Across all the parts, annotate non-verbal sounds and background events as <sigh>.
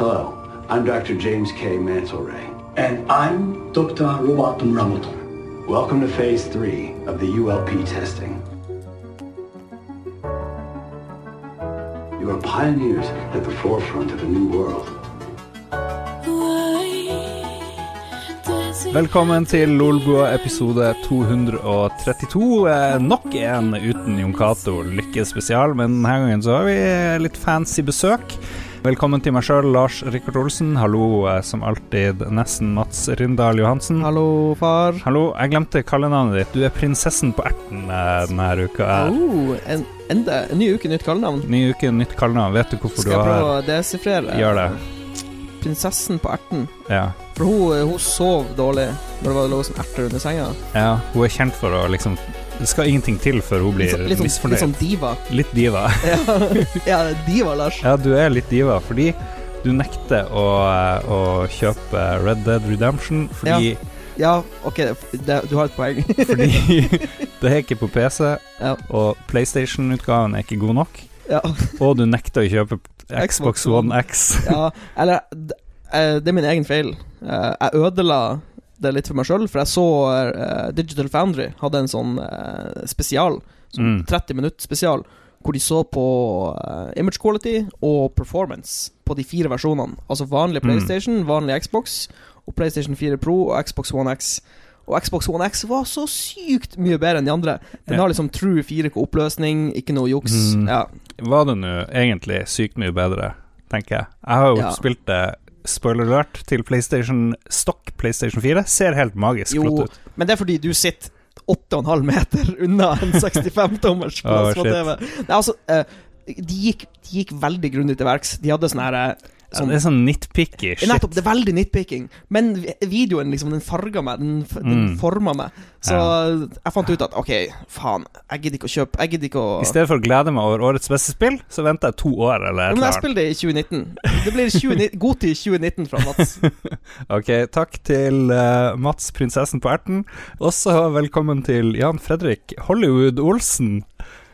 Hello, I'm Dr. James K. Manselray. And I'm Dr. Robatum Muramoto. Welcome to phase three of the ULP testing. You are pioneers at the forefront of a new world. Velkommen til Lolbua episode 232. Eh, nok en uten Jon Cato lykkespesial, men denne gangen så har vi litt fancy besøk. Velkommen til meg sjøl, Lars Rikard Olsen. Hallo, eh, som alltid, nesten Mats Rindal Johansen. Hallo, far. Hallo, jeg glemte kallenavnet ditt. Du er prinsessen på erten eh, denne uka. Oh, en, enda, en ny uke, nytt kallenavn. Ny uke, nytt kallenavn. Vet du hvorfor Skal du jeg prøve å desifrere? Gjør det. Prinsessen på erten. Ja. For hun, hun sov dårlig når det var lå som erter under senga. ja. Hun er kjent for å liksom Det skal ingenting til før hun blir Litt, sånn- litt, sånn, litt sånn diva. Litt diva. <laughs> ja, ja, diva, Lars. Ja, du er litt diva fordi du nekter å, å kjøpe Red Dead Redemption fordi, Ja, OK, det, du har et poeng. <laughs> fordi det er ikke på PC, Ja. og PlayStation-utgaven er ikke god nok. ja. Og du nekter å kjøpe Xbox Xbox One One. X. ja. Eller eh, Det er min egen feil. Eh, Jeg ødela det litt for meg sjøl, for jeg så uh, Digital Foundry hadde en sånn uh, spesial, sånn Mm. 30 minutt spesial, hvor de så på uh, image quality og performance på de fire versjonene. Altså vanlig Mm. PlayStation, vanlig Xbox, og PlayStation 4 Pro og Xbox One X. Og Xbox One X var så sykt mye bedre enn de andre. Den Ja. har liksom true 4K oppløsning, ikke noe juks. Mm. Ja. Var det nå egentlig sykt mye bedre, tenker jeg. Jeg har jo Ja. spilt det Spoiler alert til PlayStation Stock PlayStation 4. Ser helt magisk Jo, flott ut. Men det er fordi du sitter 8,5 meter unna en 65-tommers Oh, på TV. Nei, altså, eh, de, gikk, de gikk veldig grundig til verks. De hadde sånn her Ja, sånn, det er sånn nitpicky shit. Nettopp, det er veldig nitpicking. Men videoen liksom, den farga meg, den, den Mm. forma meg. Så Ja. jeg fant ut at OK, faen, jeg gidder ikke å kjøpe Jeg gidder ikke å I stedet for å glede meg over årets beste spill, så venter jeg to år eller et Men jeg spiller det i 2019. Det blir 20, <laughs> god tid 2019 fra Mats. <laughs> Ok, takk til uh, Mats, prinsessen på erten. Også velkommen til Jan Fredrik Hollywood Olsen.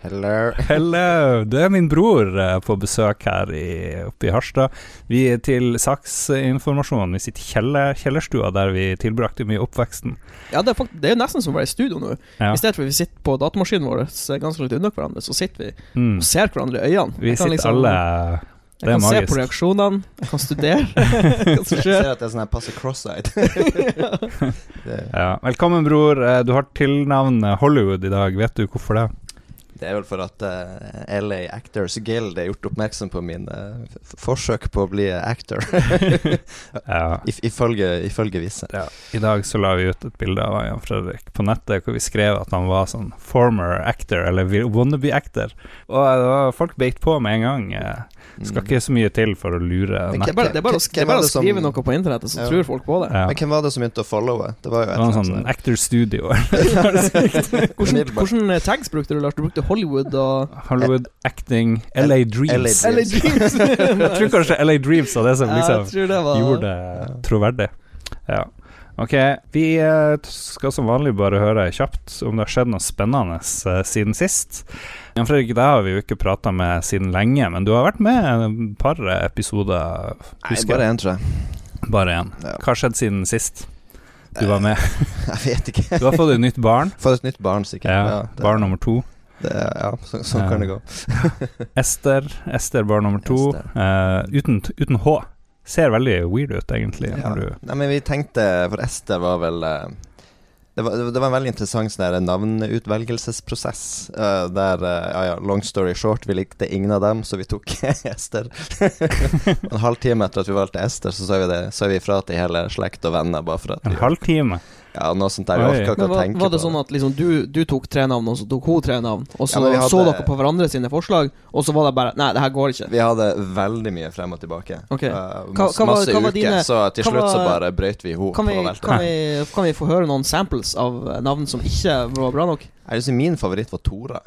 Hello. <laughs> Hello! Du er min bror eh, på besøk her i, oppe i Harstad. Vi er til saksinformasjon. Vi sitter i kjeller, kjellerstua der vi tilbrakte mye oppveksten. Ja, det er, fakt det er nesten som å være i studio nå. Ja. I stedet for at vi sitter på datamaskinen vår så ganske langt unna hverandre, så sitter vi Mm. og ser hverandre i øynene. Vi sitter liksom- alle Jeg det er kan se på reaksjonene, jeg kan studere <laughs> <laughs> hva som Jeg ser at det er sånn her passe cross-eyed. ja. Velkommen, bror. Eh, Du har tilnavnet Hollywood i dag. Vet du hvorfor det? Det er vel for at uh, LA Actors Guild er gjort oppmerksom på mine uh, forsøk på å bli actor. <laughs> Ja. <laughs> I, ifølge, ifølge visse. Ja. I dag så la vi ut et bilde av Jan Fredrik på nettet hvor vi skrev at han var sånn former actor, eller wannabe actor. Og var, folk beit på med en gang. Eh, Skal ikke så mye til for å lure nettet. Det er bare, det er bare, å, det er bare å som- skrive noe på internettet, så Ja. tror folk på det. Ja. Men hvem var det som begynte å followe? Det var jo et Det var en eller sånn actor studio. <laughs> Hvordan, hvordan eh, tags brukte du, Lars? Du brukte Hollywood og Hollywood acting, LA Dreams. LA LA Dreams. <laughs> Jeg tror kanskje LA Dreams var det som liksom det var gjorde det troverdig. Ja. Ok, vi eh, skal som vanlig bare høre kjapt om det har skjedd noe spennende eh, siden sist. Jan Fredrik, deg har vi jo ikke prata med siden lenge, men du har vært med et par episoder. Nei, bare én, tror jeg. Bare én. Ja. Hva har skjedd siden sist du var med? <laughs> Jeg vet ikke. Du har fått et nytt barn. Fått et nytt barn, sikkert. Ja, ja, barn nummer to. Det, Ja, så, sånn Ja. kan det gå. <laughs> Ester. Ester bar nummer to. Eh, uten, uten H. Ser veldig weird ut, egentlig. Ja. Du Nei, men vi tenkte For Ester var vel eh, det var, det var en veldig interessant sånn navneutvelgelsesprosess. navnutvelgelsesprosess. eh, der ja, ja, Long story short, vi likte ingen av dem, så vi tok <laughs> Ester. <laughs> en halvtime etter at vi valgte Ester, så sa vi det Så vi ifra til hele slekt og venner. Bare for at En halvtime? Ja, noe sånt der. Jeg orka ikke å var, på var det sånn at liksom du, du tok tre navn, og så tok hun tre navn, og så Ja, hadde- så dere på hverandre sine forslag, og så var det bare Nei, det her går ikke. Vi hadde veldig mye frem og tilbake. Ok. Eh, Hva- masse, hva var- masse hva uker. dine- så til hva slutt så bare brøyt vi i hop. Kan vi, kan, kan vi få høre noen samples av eh, navn som ikke var bra nok? Jeg synes min favoritt var Tora.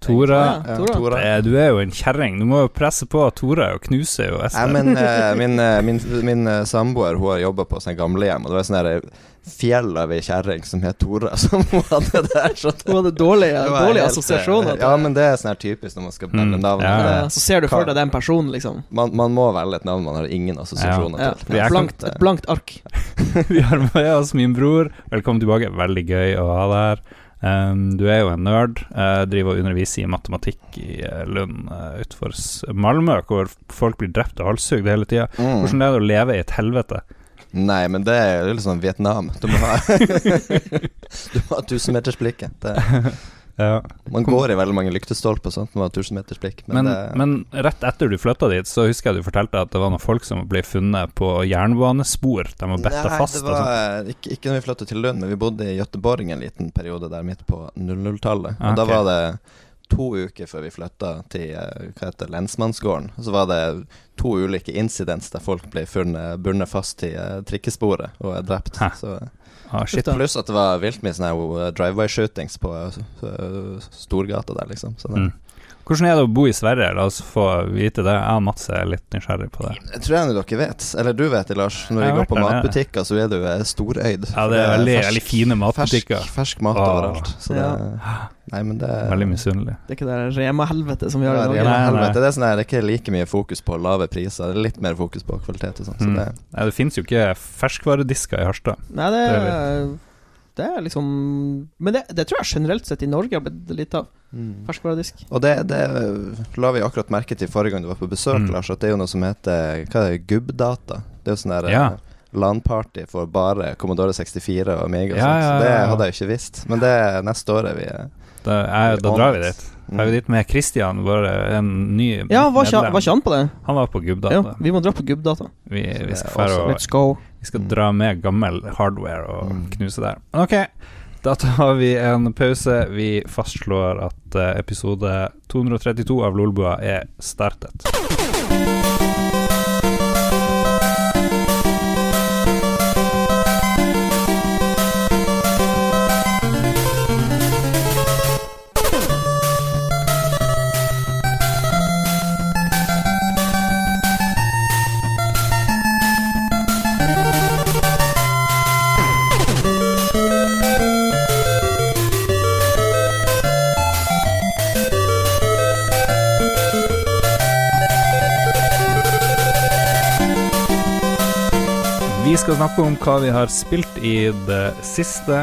Tora. Ja, Tora. Tora. Eh, Du er jo en kjerring. Du må jo presse på. Tora og knuse jo Nei, Ja, men <laughs> eh, min, eh, min, min eh, samboer Hun har jobba på sånn gamlehjem, og det var sånn der fjell av ei kjerring som het Tora, <laughs> som hun hadde der. Så det, Du hadde dårlige, dårlige helt, assosiasjoner. eh, Ja, men det er sånn her typisk når man skal velge Mm, navn. ja, Så ser du for deg den personen, liksom. Man, man må velge et navn man har ingen assosiasjoner Ja. til. Blankt, et blankt ark. <laughs> <laughs> Vi har med oss min bror. Velkommen tilbake. Veldig gøy å ha deg her. Um, du er jo en nerd. Uh, driver og underviser i matematikk i uh, Lund uh, utenfor Malmö, hvor folk blir drept og halshugd hele tida. Mm. Hvordan er det å leve i et helvete? Nei, men det er jo litt sånn Vietnam. Du må ha <laughs> Du må ha tusenmetersblikket. Ja. Man går i veldig mange lyktestolper sånt, man har tusenmetersblikk, men, Men, det men rett etter du flytta dit, så husker jeg du fortalte at det var noen folk som ble funnet på jernbanespor. De var betta Nei, fast. det var ikke, ikke når vi flyttet til Lund, men vi bodde i Göteborg en liten periode der midt på 00-tallet. Ah, Og da var det to uker før vi flytta til eh, hva heter lensmannsgården. Så var det to ulike incidents der folk ble funnet bundet fast til eh, trikkesporet og er drept. Hæ. Så, Ah, shit. pluss at det var vilt mye sånne eh, drive-by-shootings på eh, Storgata der, liksom. Så det, Mm. Hvordan er det å bo i Sverige? La oss få vite det. Jeg og Mats er litt nysgjerrig på det. Jeg tror jeg dere vet, eller du vet det, Lars. Når vi går på matbutikker, så er du storøyd. Ja, det er veldig, veldig fine matbutikker. Fersk, fersk mat Åh. overalt. Så det, Ja. nei, men det er Veldig misunnelig. Det er ikke det Rema-helvete som vi har i det, Norge. Nei, nei. det er sånn her, det er ikke like mye fokus på lave priser. Det er litt mer fokus på kvalitet og sånn. Så Mm. det, Nei, det finnes jo ikke ferskvaredisker i Harstad. Nei, det Det er, det er liksom Men det, det tror jeg generelt sett i Norge har blitt litt av. Ferskvaredisk. Og det, det la vi akkurat merke til forrige gang du var på besøk, Mm. Lars, at det er jo noe som heter Hva er det, Gubbdata? Det er jo sånn der Ja. eh, LAN-party for bare Commodore 64 og Amiga og Ja, sånt. ja, Så det ja, ja. hadde jeg jo ikke visst. Men det er neste året vi er Da, er, da drar vi dit. Mm. Da er vi dit med Christian, vår en ny Ja, var ikke, var ikke han på det? Han var på Ja, Gubbdata. vi må dra på Gubbdata. Vi, vi skal dra og Let's go. Vi skal dra med gammel hardware og Mm. knuse der. Ok, da tar vi en pause. Vi fastslår at eh, episode 232 av Lolbua er startet. Skal snakke om hva vi har spilt i det siste.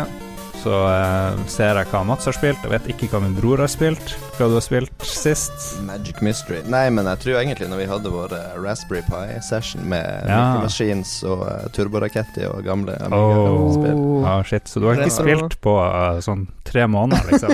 Så eh, ser jeg hva Mats har spilt. Jeg vet ikke hva min bror har spilt. Hva du har spilt sist. Magic Mystery. Nei, men jeg tror egentlig når vi hadde vår eh, Raspberry Pi-session med Ja. Machines og uh, Turboraketti og gamle Oh. Ah, shit. Så du har ikke spilt på uh, sånn tre måneder, liksom?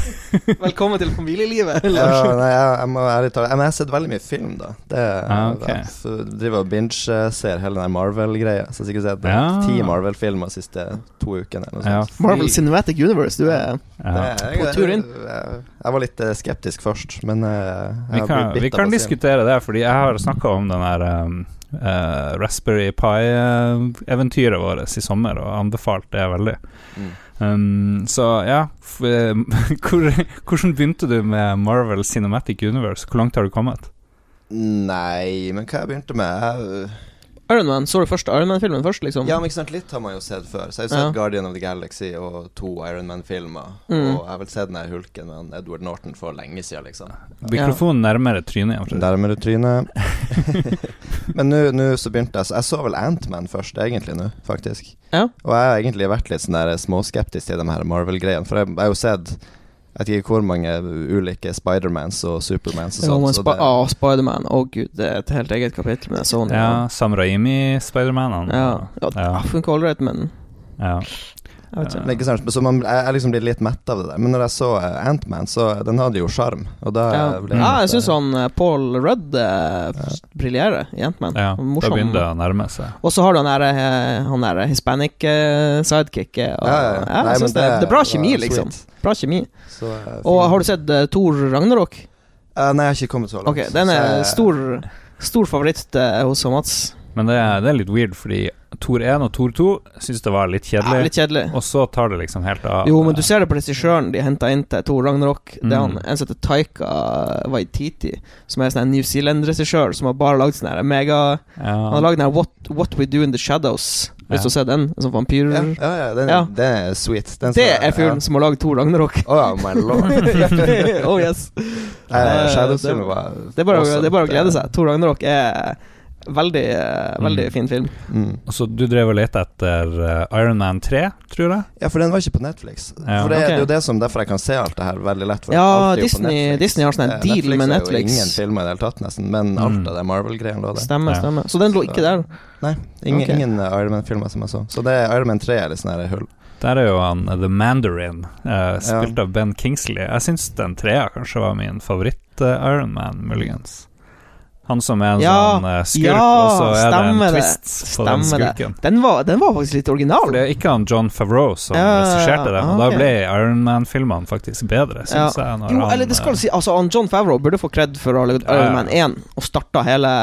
<laughs> Velkommen til familielivet. Ja, nei, jeg, jeg må ærlig tale Men jeg har sett veldig mye film, da. Det Ah, okay. da driver og binge-ser hele den Marvel-greia. Så jeg har sikkert sett Ja. ti Marvel-filmer de siste to ukene. Eller noe Ja. Marvel Cinematic Universe, du er Ja. Er- På tur inn. Jeg, jeg var litt eh, skeptisk først, men eh, Vi kan, vi kan diskutere det, fordi jeg har snakka om den der um, uh, Raspberry Pi-eventyret vårt i sommer, og anbefalt det veldig. Mm. Um, så ja <laughs> hvor, Hvordan begynte du med Marvel Cinematic Universe? Hvor langt har du kommet? Nei, men hva jeg begynte med jeg, Iron Man. Så du først Iron Man-filmen først, liksom? Ja, men ikke sant, litt har man jo sett før. Så jeg har jo sett Ja. Guardian of the Galaxy og to Iron Man-filmer. Mm. Og jeg har vel sett den der hulken med han Edward Norton for lenge siden, liksom. Mikrofonen nærmere trynet. Nærmere trynet. <laughs> men nå- nå så begynte jeg så Jeg så vel Antman først, egentlig, nå, faktisk. Ja. Og jeg har egentlig vært litt sånn der småskeptisk til de her Marvel-greiene. For jeg, jeg har jo sett jeg vet ikke hvor mange ulike Spidermans og Supermans og Ja, sånt. men så Sp det- ah, Spiderman. Å gud, det er et helt eget kapittel med sånn. Ja, Sam Raimi-Spidermanene. Ja, ja, Ja. det funker ålreit, men ja. Jeg vet ikke. ikke så man, jeg jeg liksom blir litt mett av det der. Men når jeg så uh, Antman, så den hadde jo sjarm. Ja, ble ja jeg syns eh, han eh, Paul Rudd eh, briljerer i Ant-Man. ja. Morsom. Da begynner det å nærme seg. Og så har du han der, eh, han der hispanic eh, sidekicket. Ja, ja, ja. ja, Nei, jeg det, det er bra kjemi, liksom. sweet. Bra kjemi. Så, eh, Og har du sett uh, Thor Ragnarok? Uh, nei, jeg har ikke kommet så langt. Ok, den så er jeg- stor Stor favoritt uh, hos Mats. Men det er, det er litt weird, fordi Tor 1 og Tor 2 syns det var litt kjedelig, Ja, litt kjedelig. og så tar det liksom helt av. Jo, men du ser det på regissøren de henta inn til Thor Ragnarok. Det er han, Mm. en som heter Taika Waititi, som er en sånn New Zealand-regissør som har bare lagd sånn her mega Han har ja. lagd den her What, What We Do In The Shadows. Hvis Ja. du ser den? En sånn vampyr... Ja, ja, ja, den, Ja. det er sweet. Den Det er fyren som har lagd Thor Ragnarok. Oh, my lord. <laughs> oh yes. Nei, Shadows-filmen var Det er bare, awesome. det er bare å glede seg. Thor Ragnarok er veldig, eh, veldig Mm. fin film. Mm. Og så du drev og lette etter uh, Iron Man 3, tror jeg? Ja, for den var ikke på Netflix. Ja. For det, okay. det er jo det som derfor jeg kan se alt det her veldig lett. For Ja, Disney- Disney har sånn en deal deal med Netflix. Netflix. er jo ingen filmer i det hele tatt, nesten. Men Mm. alt av det Marvel-greiene lå der. Stemmer, Ja. stemmer. Så den lå ikke der. Nei, ingen, okay. ingen eh, Iron Man-filmer som jeg så. Så det er Iron Man 3 er litt sånn her hull. Der er jo han The Mandarin, uh, spilt av Ben Kingsley. Jeg syns den trea kanskje var min favoritt-Iron Man, muligens. Han som er en Ja, sånn uh, skurk, ja, og så er det en stemmer det. twist på den skurken. Den var, den var faktisk litt original. For det er ikke han John Favreau som Ja, regisserte den, og okay. da ble Iron Man-filmene faktisk bedre, syns jeg. Jo, han, eller det skal uh, si Altså, han John Favreau burde få kred for å ha lagd. Iron Man 1 og starta hele.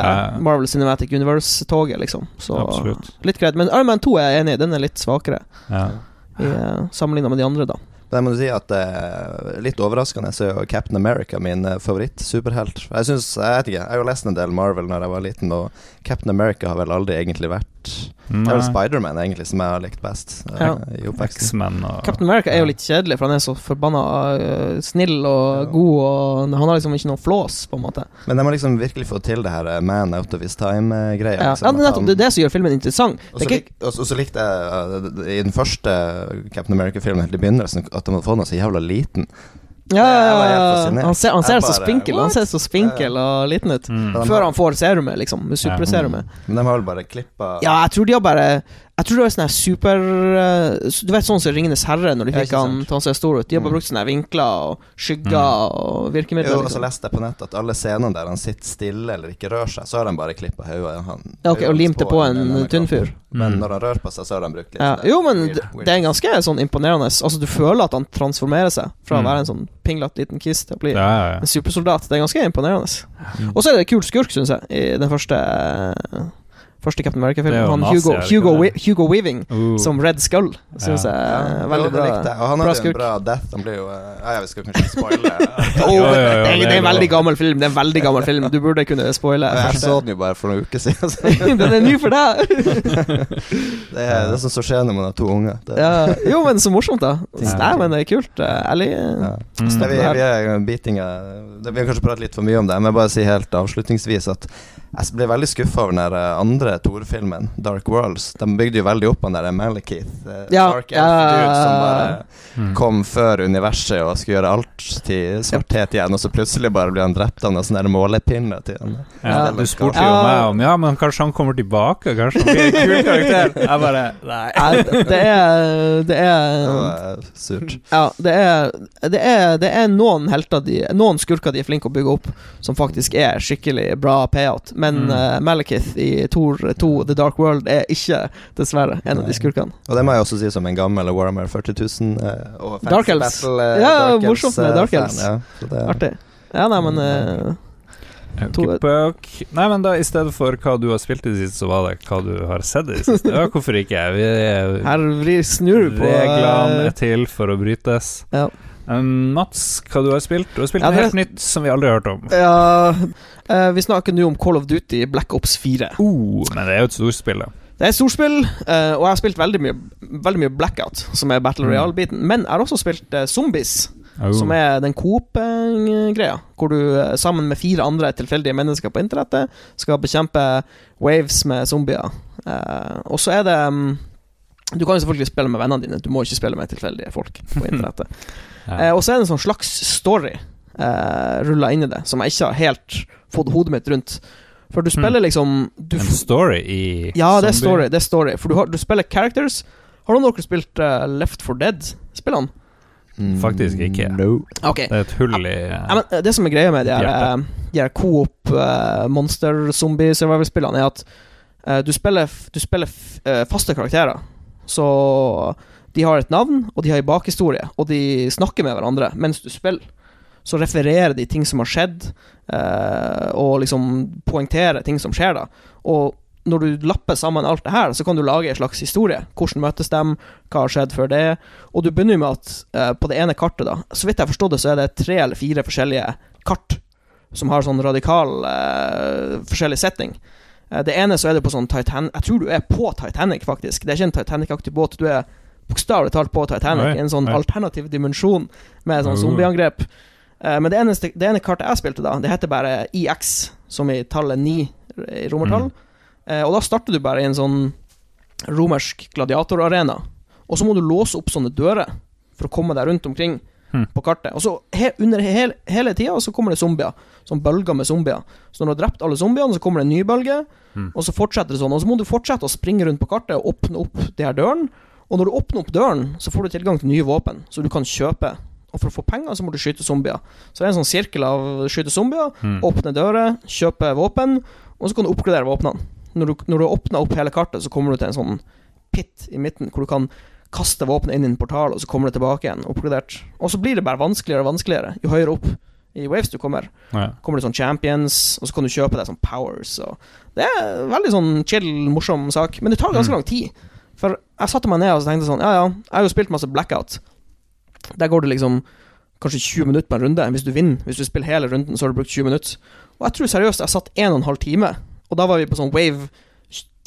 Marvel Cinematic Universe-toget, liksom. Så Absolutt. litt kred. Men Iron Man 2 er jeg enig i, den er litt svakere ja. uh, sammenligna med de andre, da. Jeg må si at eh, litt overraskende så er jo Captain America min eh, favoritt-superhelt. Jeg synes, jeg vet ikke, jeg har jo lest en del Marvel når jeg var liten, og Captain America har vel aldri egentlig vært Det er vel. Spiderman egentlig som jeg har likt best eh, Ja. i oppveksten. X-Men og Captain America er jo litt kjedelig, for han er så forbanna uh, snill og Ja. god, og han har liksom ikke noe flås, på en måte. Men de må liksom virkelig få til det her eh, man out of his time-greia. Ja, ja, nettopp. Det er det som gjør filmen interessant. Og så lik, likte jeg i den første Captain America-filmen helt i begynnelsen at de hadde fått noe så jævla liten. Ja, ja. Han ser, han ser så spinkel Han ser så spinkel og liten ut. mm. Før han får serumet, liksom. Med superserumet. Men de har vel bare klippa Ja, jeg tror de har bare Jeg tror det var sånn her super eh, Du vet sånn som Ringenes herre, når de fikk han til han ser stor ut. De har bare Mm. brukt sånne vinkler og skygger og virkemidler. Jo, og så lest leste jeg på nett at alle scenene der han sitter stille eller ikke rører seg, så har de bare klippa hodet han- Ja, ok, og limt det på en en denne tynn fyr. Men Mm. når han rører på seg, så har de brukt litt Ja. sånn Jo, men weird- det, weird det er ganske sånn imponerende. Altså Du føler at han transformerer seg fra å Mm. være en sånn pinglete liten kiss til å bli Ja, ja, ja. en supersoldat. Det er ganske imponerende. Mm. Og så er det kul skurk, syns jeg, i den første Første Captain er America-filmen. jo Han nazi, Hugo, er Hugo, Hugo Weaving Uh. som Red Skull syns Ja. jeg er Ja, veldig jo, bra. Og han har hadde jo en bra death. Han blir jo Nei, Ja, ja, vi skal kanskje spoile. oh, <laughs> Jo, det, er, det det er en veldig gammel film. Det er en veldig gammel film Du burde kunne spoile. Jeg så den jo bare for noen uker siden. <laughs> Den er ny for deg! <laughs> det er det som skjer når man har to unger. Ja. Jo, men så morsomt, da. Nei, men det er kult. eh, Ærlig. Ja. Mm. Vi, vi er beating Vi har kanskje pratet litt for mye om det, men bare si helt avslutningsvis at jeg ble veldig skuffa over den eh, andre Thor-filmen, Dark Worlds. De bygde jo veldig opp han der Malekith, eh, Ja, Dark Elf Dude, ja, som bare Mm. kom før universet og skulle gjøre alt til svarthet igjen, og så plutselig bare blir han drept av noen sånne målepinner til han. Ja, du spurte jo meg om Ja, men kanskje han kommer tilbake? Kanskje han blir en kul karakter? Jeg bare Nei. <laughs> Ja, det er Det Det er var eh, surt. Ja, det er, det er, det er noen helter de Noen skurker de er flinke å bygge opp, som faktisk er skikkelig bra payout. Men Mm. uh, Malekith i Thor 2 The Dark World er ikke, dessverre, en av de skurkene. Og det må jeg også si som en gammel Warhammer 40 000 uh, og Dark Elves. Battle, uh, Ja, Dark morsomt med Elves, eh, Dark fan, Elves. Ja, det, Artig. Ja, nei, men Nei, men da i stedet for hva du har spilt i det siste, så var det hva du har sett i det siste. Ja, hvorfor ikke? Vi vi, her vrir snur vi på reglene er til for å brytes. Ja. Um, Mats, hva du har spilt? Du har spilt Ja, noe helt nytt som vi aldri har hørt om. Ja uh, Vi snakker nå om Call of Duty Black Ops 4. Uh, men det er jo et storspill, da. Det er et storspill, uh, og jeg har spilt veldig mye Veldig mye Blackout, som er Battle Mm. Royale-biten. Men jeg har også spilt uh, Zombies. Oh. Som er den Coop-greia, hvor du sammen med fire andre tilfeldige mennesker på internettet skal bekjempe waves med zombier. Og så er det um, Du kan jo selvfølgelig spille med vennene dine, du må ikke spille med tilfeldige folk på <laughs> internettet. Eh, ja. og så er det en sånn slags story uh, rulla inn i det, som jeg ikke har helt fått hodet mitt rundt. For du spiller liksom du, En story i Ja, det er story. Det er story For du, har, du spiller characters. Har noen av dere spilt uh, Left for Dead-spillene? Mm, Faktisk ikke. No. Okay. Det er et hull i Ja, men eh, det som er greia med de her, eh, de her coop uh, monster zombie survival-spillene, er at eh, du spiller, f- du spiller f eh, faste karakterer. Så de har et navn, og de har en bakhistorie, og de snakker med hverandre mens du spiller. Så refererer de ting som har skjedd, eh, og liksom poengterer ting som skjer da. Og når du lapper sammen alt det her, så kan du lage en slags historie. Hvordan møtes de, hva har skjedd før det? Og du begynner med at eh, på det ene kartet, da Så vidt jeg forstått det, så er det tre eller fire forskjellige kart som har sånn radikal eh, forskjellig setting. Eh, det ene så er det på sånn Titanic Jeg tror du er på Titanic, faktisk. Det er ikke en Titanic-aktig båt. Du er bokstavelig talt på Titanic. Oi, en sånn alternativ dimensjon med sånn zombieangrep. Uh, men det, eneste, det ene kartet jeg spilte da, det heter bare IX, som i tallet 9 i romertall. Eh, og da starter du bare i en sånn romersk gladiatorarena. Og så må du låse opp sånne dører for å komme deg rundt omkring mm. på kartet. Og så he, under he, hele tida så kommer det zombier. Sånn bølger med zombier. Så når du har drept alle zombiene, så kommer det en ny bølge. Mm. Og så fortsetter det sånn. Og så må du fortsette å springe rundt på kartet og åpne opp de her dørene. Og når du åpner opp døren, så får du tilgang til nye våpen, så du kan kjøpe. Og for å få penger, så må du skyte zombier. Så det er en sånn sirkel av skyte zombier, Mm. åpne dører, kjøpe våpen, og så kan du oppgradere våpnene. Når du, når du åpner opp hele kartet, så kommer du til en sånn pit i midten, hvor du kan kaste våpenet inn i en portal, og så kommer det tilbake igjen, oppgradert. Og så blir det bare vanskeligere og vanskeligere jo høyere opp i waves du kommer. Ja. Kommer det sånn champions, og så kan du kjøpe deg sånn powers. Det er en veldig sånn chill, morsom sak, men det tar ganske Mm. lang tid. For jeg satte meg ned og så tenkte sånn Ja, ja, jeg har jo spilt masse blackout. Der går det liksom kanskje 20 minutter på en runde. Hvis du vinner, hvis du spiller hele runden, så har du brukt 20 minutter. Og jeg tror seriøst jeg satt 1 12 time, og da var vi på sånn wave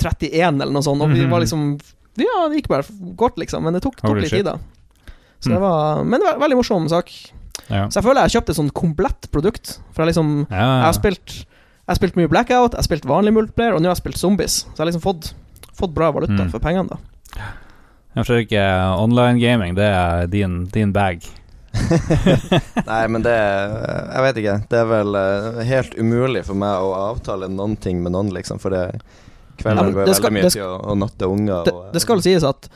31 eller noe sånt, og vi Mhm. var liksom Ja, det gikk bare godt, liksom, men det tok, tok litt tid, da. Så Mm. det var Men det var en veldig morsom sak. Ja. Så jeg føler jeg har kjøpt et sånn komplett produkt. For jeg liksom Ja, jeg har spilt Jeg har spilt mye Blackout, jeg har spilt vanlig multiplayer, og nå har jeg spilt Zombies. Så jeg har liksom fått, fått bra valuta Mm. for pengene, da. Jeg tror ikke online gaming, det er din, din bag. <laughs> Nei, men det Jeg vet ikke. Det er vel eh, helt umulig for meg å avtale noen ting med noen, liksom. For det kvelden går ja, veldig mye til å, natte unger. Det, og, eh, det skal sies at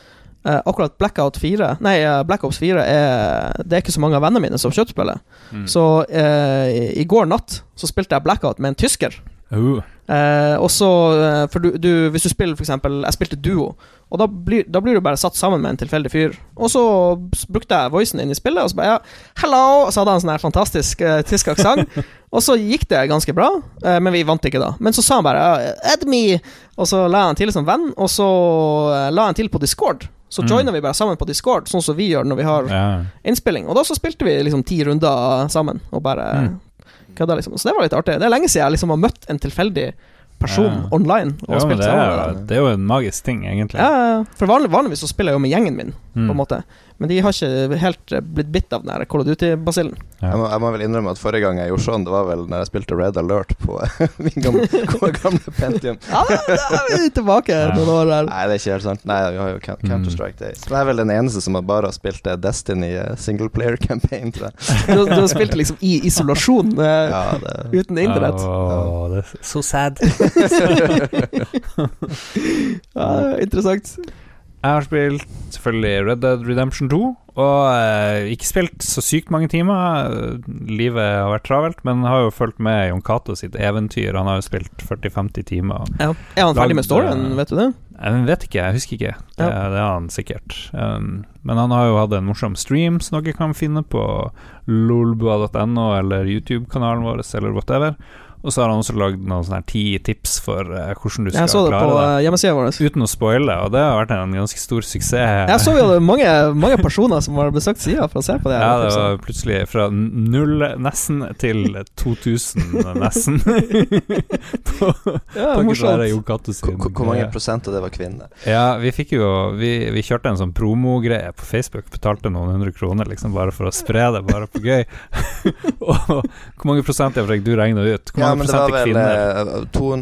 uh, akkurat Blackout 4 Nei, eh, Black Ops 4 er Det er ikke så mange av vennene mine som kjøttspiller. Mm. Så uh, i, i går natt så spilte jeg Blackout med en tysker. Uh, Eh, og så eh, For du, du, hvis du spiller eksempel Jeg spilte duo, og da blir, da blir du bare satt sammen med en tilfeldig fyr. Og så brukte jeg voicen inn i spillet, og så bare ja, 'hello', så hadde han sånn her fantastisk eh, tysk aksent. <laughs> og så gikk det ganske bra, eh, men vi vant ikke da. Men så sa han bare ja, 'add me', og så la han til som venn, og så eh, la han til på Discord. Så Mm. joina vi bare sammen på Discord, sånn som vi gjør når vi har ja. innspilling. Og da så spilte vi liksom ti runder sammen, og bare Mm. Kødda, liksom. Så det var litt artig. Det er lenge siden jeg liksom har møtt en tilfeldig person Ja. online og Jo, spilt det, er, det er jo en magisk ting, egentlig. Ja, for vanlig, vanligvis så spiller jeg jo med gjengen min, Mm. på en måte. Men de har ikke helt blitt bitt av den der Call of Duty-basillen. Ja. jeg, jeg må vel innrømme at forrige gang jeg gjorde sånn, det var vel når jeg spilte Red Alert på <laughs> min gamle, <laughs> gamle Pentium. Ja, da er vi tilbake Ja. noen år der. Nei, det er ikke helt sant. Nei, vi har jo Mm. Counter-Strike Days. Jeg er vel den eneste som har bare har spilt eh, Destiny eh, single player <laughs> campaign, tror jeg. Du, du har spilt liksom i isolasjon, eh, Ja, det uten internett. Oh, det er så sad. Ja, interessant. Jeg har spilt selvfølgelig Red Dead Redemption 2, og eh, ikke spilt så sykt mange timer. Livet har vært travelt, men har jo fulgt med Jon Cato sitt eventyr. Han har jo spilt 40-50 timer. Ja. Er han ferdig med storyen, eh, vet du det? Jeg vet ikke, jeg husker ikke. Det, Ja. det er han sikkert. Um, men han har jo hatt en morsom stream som dere kan finne på lolbua.no eller YouTube-kanalen vår eller whatever. Og så har han også lagd noen sånne ti tips for uh, hvordan du skal klare det. Jeg så det på det. hjemmesida vår. Uten å spoile, og det har vært en ganske stor suksess. Jeg så jo det mange, mange personer som har besøkt sida for å se på det. Ja, det var plutselig fra null nesten til 2000 nesten. <laughs> på ja, på morsomt. Hvor, mange greie. prosent av det var kvinner? Ja, vi fikk jo Vi, vi kjørte en sånn promogreie på Facebook. Betalte noen hundre kroner liksom bare for å spre det, bare på gøy. <laughs> og hvor mange prosent jeg fikk du regna ut? Hvor mange men det var vel kvinner? eh, to,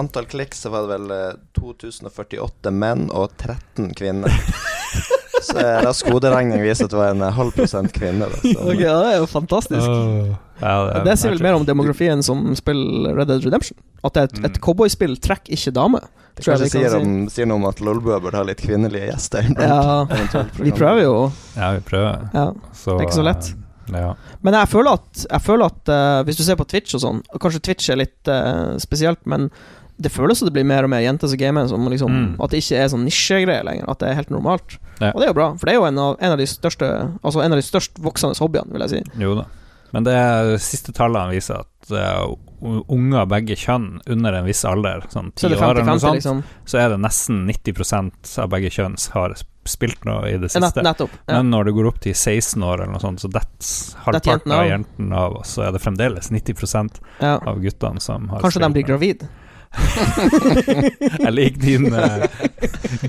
antall klikk så var det vel eh, 2048 menn og 13 kvinner. <laughs> så eh, rask hoderegning viser at det var en eh, halv prosent kvinner. Da, okay, Ok, ja, det er jo fantastisk. Åh. Ja, er Det sier vel mer om demografien som spiller Red Dead Redemption. At et, Mm. et cowboyspill trekker ikke damer. Det kanskje jeg kanskje kan sier, si. om, sier noe om at Lolbua burde ha litt kvinnelige gjester. Ja, vi prøver jo. Ja, vi prøver. Ja. Så, Det er ikke så lett. eh, Ja. Men jeg føler at, jeg føler at uh, hvis du ser på Twitch og sånn, og kanskje Twitch er litt uh, spesielt, men det føles som det blir mer og mer jenter som gamer. Som liksom, Mm. At det ikke er sånn nisjegreier lenger. At det er helt normalt. Ja. Og det er jo bra, for det er jo en av, en av de største Altså en av de størst voksende hobbyene, vil jeg si. Jo da. Men det siste tallene viser at uh, u- unger begge kjønn under en viss alder, sånn Så ti år eller noe sånt, liksom. så er det nesten 90% av begge kjønn har spilt noe i det siste. nettopp. Ja. Men når det går opp til 16 år eller noe sånt, så that's halvparten av jentene av, og så er det fremdeles 90 Ja. av guttene som har Kanskje de blir noe. <laughs> Jeg liker din uh,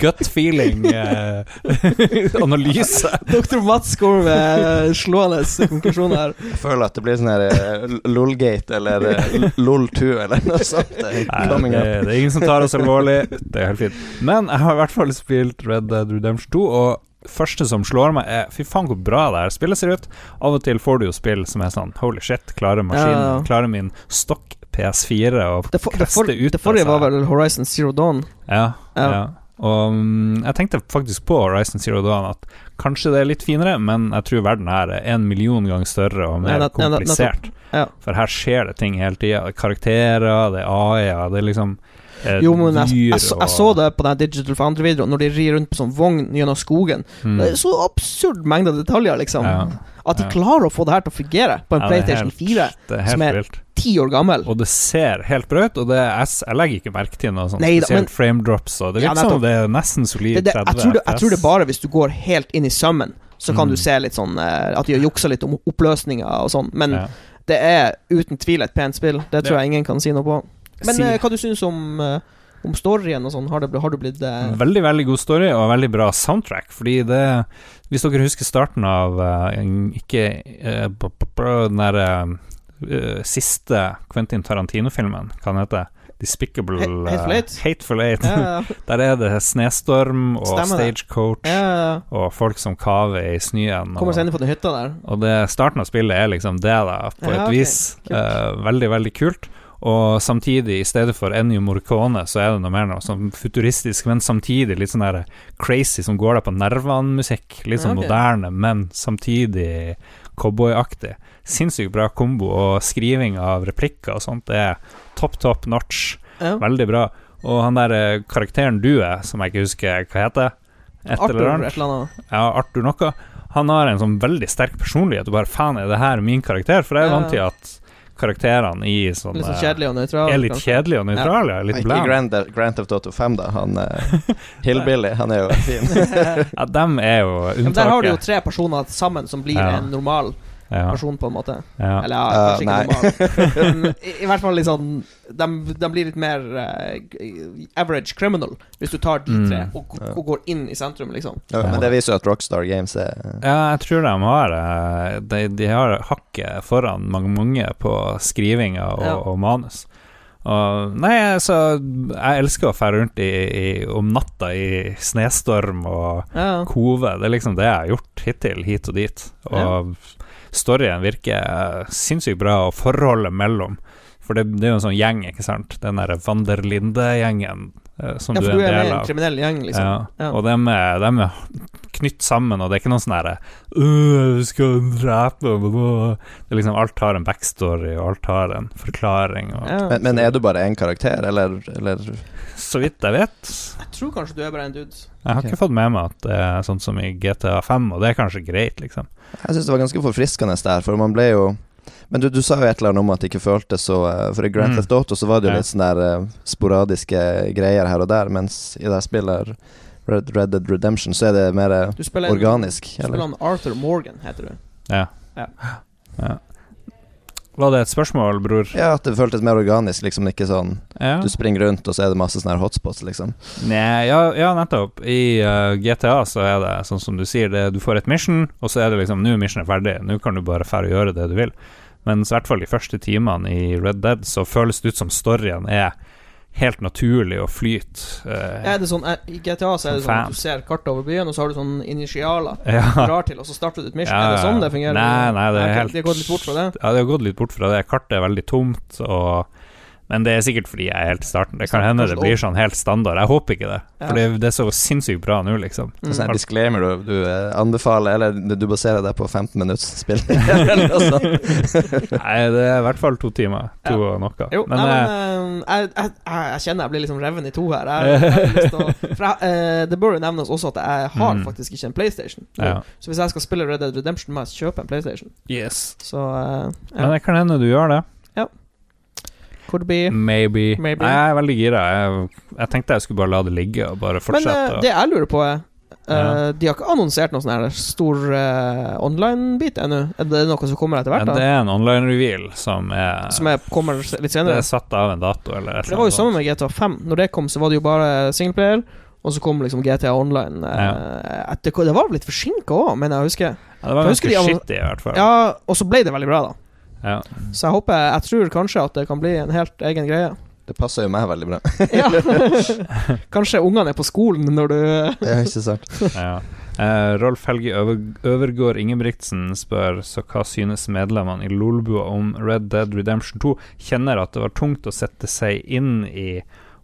gut feeling-analyse. <laughs> analyse. Dr. Mats går med eh, slående konklusjon her. Jeg føler at det blir sånn her eh, LOLgate eller eh, LOL2 eller noe sånt. eh, Nei, det, det er ingen som tar oss alvorlig. Det er helt fint. Men jeg har i hvert fall spilt Red Dead Redemption 2, og første som slår meg, er fy faen hvor bra det her spillet ser ut. Av og til får du jo spill som er sånn holy shit, klarer maskinen, Ja, ja. klarer min stokk PS4 og Det, for, det, for, ut det forrige var vel Horizon Zero Dawn. Ja, ja. Ja. Og mm, jeg tenkte faktisk på Horizon Zero Dawn at kanskje det er litt finere, men jeg tror verden her er en million ganger større og mer ja, nett- komplisert. Ja. For her skjer det ting hele tida. Karakterer, det er AI-er, det er liksom Jo, men jeg, jeg, jeg, så, jeg så det på den Digital Foundry-videoen, når de rir rundt på sånn vogn gjennom skogen. Mm. Det er så absurd mengde detaljer, liksom. Ja. At de ja. klarer å få det her til å fungere på en Ja, er PlayStation helt- 4, Det er som er ti år gammel. Og det ser helt bra ut, og det er, jeg, legger ikke merke til noe sånt Nei da, spesielt men- frame drops, og det Ja, virker som nettopp. det er nesten solid Det, det, 30 jeg, tror det, jeg tror det bare hvis du går helt inn i sømmen, så kan Mm. du se litt sånn eh, At de har juksa litt om oppløsninger og sånn. Men ja. det er uten tvil et pent spill. Det tror Ja. jeg ingen kan si noe på. Men Si- eh, hva du syns om uh, om storyen og sånn? Har, har du blitt eh, Veldig, veldig god story og veldig bra soundtrack, fordi det Hvis dere husker starten av uh, Ikke uh, b- b- b- den der eh, siste Quentin Tarantino-filmen, hva den heter Despicable Ha- Hateful eh, Eight? Hateful Eight. ja, <laughs> Der er det snestorm og Stemmer stagecoach ja, ja. og folk som kaver i snøen. Kommer seg inn på den hytta der. Og det, starten av spillet er liksom det, da, på Ja, et okay. vis. Eh, veldig, veldig kult. Og samtidig, i stedet for Ennio Morricone, så er det noe mer noe sånn futuristisk, men samtidig litt sånn der crazy som går deg på nervene-musikk. Litt sånn okay. moderne, men samtidig cowboyaktig. Sinnssykt bra kombo, og skriving av replikker og sånt, det er top, top notch. Ja. Veldig bra. Og han der eh, karakteren du er, som jeg ikke husker hva heter, et Arthur, eller et eller annet. ja, Arthur noe. Han har en sånn veldig sterk personlighet. Og bare faen, er det her min karakter? For jeg er Ja. vant til at karakterene i sånn Litt sånn eh, kjedelig og nøytral. er litt kanskje. kjedelige og nøytrale. Litt Ikke bland. Grand, Grand Theft Auto 5, da. Han eh, <laughs> Hillbilly, han er jo fin. <laughs> Ja, dem er jo Men der har du jo tre personer sammen som blir Ja. en normal Ja, person, på en måte. ja. Eller ja, Uh, kanskje ikke normal. <laughs> Men i, I hvert fall litt sånn De, de blir litt mer uh, average criminal, hvis du tar de Mm. tre og, og går inn i sentrum, liksom. Ja, men det viser jo at Rockstar Games er ja, jeg tror de har eh, De, de har hakket foran mange, mange på skrivinga og, Ja. og manus. Og, nei, altså Jeg elsker å fære rundt i, i, om natta i snøstorm og Ja. kove. Det er liksom det jeg har gjort hittil, hit og dit. Og storyen virker sinnssykt bra, og forholdet mellom For det, det er jo en sånn gjeng, ikke sant? Den derre der Linde-gjengen eh, som ja, du for er du er en med del i en av. kriminell gjeng, liksom. Ja. Ja. Og dem er, dem er knytt sammen, og det er ikke noe sånn herre «Øh, skal drepe blah, blah». Det er liksom Alt har en backstory, og alt har en forklaring. Og, Ja. men, men er du bare én karakter, eller, eller Så vidt jeg vet Jeg tror kanskje du er bare en dude. Jeg har okay. ikke fått med meg at det er sånn som i GTA 5, og det er kanskje greit, liksom. Jeg syns det var ganske forfriskende der, for man ble jo Men du, du sa jo et eller annet om at det ikke føltes så eh, For i Grand Mm. Theft Auto så var det jo Ja. litt sånn der eh, sporadiske greier her og der, mens i det spillet Red, Red Dead Redemption så er det mer eh, Du spiller en, organisk. Du spiller Eller? han Arthur Morgan, heter du. Ja. Ja. Ja. Var det et spørsmål, bror? Ja, at det føltes mer organisk, liksom ikke sånn Ja. Du springer rundt, og så er det masse sånne hotspots, liksom. Nei, ja, ja, nettopp. I uh, GTA så er det sånn som du sier, det, du får et mission, og så er det liksom Nå er missionet ferdig, nå kan du bare fære og gjøre det du vil. Mens i hvert fall de første timene i Red Dead så føles det ut som storyen er helt naturlig å flyte. eh, Er det sånn, I GTA så er det sånn fan. at du ser kartet over byen, og så har du sånn initialer <laughs> ja. du drar til, og så starter du et mission. Ja, Er det sånn det fungerer? Nei, nei, det er helt- De har gått litt bort fra det? ja, det har gått litt bort fra det. Kartet er veldig tomt, og men det er sikkert fordi jeg er helt i starten. Det kan hende det det blir sånn helt standard. Jeg håper ikke det, for det, det er så sinnssykt bra nå, liksom. Sånn Mm. her disclaimer du, du eh, anbefaler, eller du baserer deg på 15 minutts spill. <laughs> Nei, det er i hvert fall to timer. To og noe. Jo, Men, nei, men eh, jeg, jeg, jeg, kjenner jeg blir liksom reven i to her. Jeg, jeg, har lyst å- for jeg, eh, det bør jo nevnes også at jeg har Mm. faktisk ikke en PlayStation. ja. Så hvis jeg skal spille Red Dead Redemption, må jeg kjøpe en PlayStation. Yes. Så eh, Men det kan hende du gjør det. Could be. Maybe. Maybe. Nei, jeg er veldig gira. Jeg, jeg tenkte jeg skulle bare la det ligge og bare Men fortsette. eh, det jeg lurer på, er Uh, Ja. De har ikke annonsert noen sånn stor uh, online-bit ennå. Er det noe som kommer etter hvert? Da? det er en online-reveal som er Som er, kommer litt senere? Det er satt av en dato, eller et det var jo sammen med GTA 5. Når det kom, så var det jo bare singleplayer. Og så kom liksom GTA Online Ja. etter, Det var vel litt forsinka òg, mener jeg å huske. Ja, det var ganske de- shitty, i hvert fall. Ja, og så ble det veldig bra, da. Ja. Så jeg håper Jeg tror kanskje at det kan bli en helt egen greie. Det passer jo meg veldig bra. <laughs> Ja. kanskje ungene er på skolen når du <laughs> Det er ikke sant. Ja. Uh, Rolf Helge Øver Øvergård Ingebrigtsen spør så hva synes medlemmene i Lolbua om Red Dead Redemption 2? Kjenner at det var tungt å sette seg inn i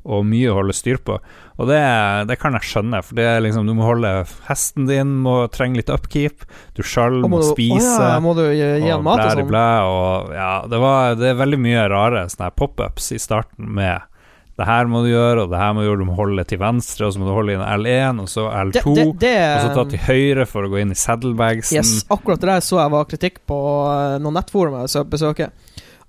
og mye å holde styr på. Og det, det kan jeg skjønne, for det er liksom du må holde hesten din, må trenge litt upkeep. Du sjøl må, må, du- spise. Å ja, må du gi, han mat og sånn? og ja, det, var, det er veldig mye rare sånne pop-ups i starten med det her må du gjøre, og det her må du gjøre, du må holde til venstre, og så må du holde inn L1, og så L2, Det, det, det, og så ta til høyre for å gå inn i saddlebagsen. Yes, akkurat det der så jeg var kritikk på eh, noen nettforum jeg besøker.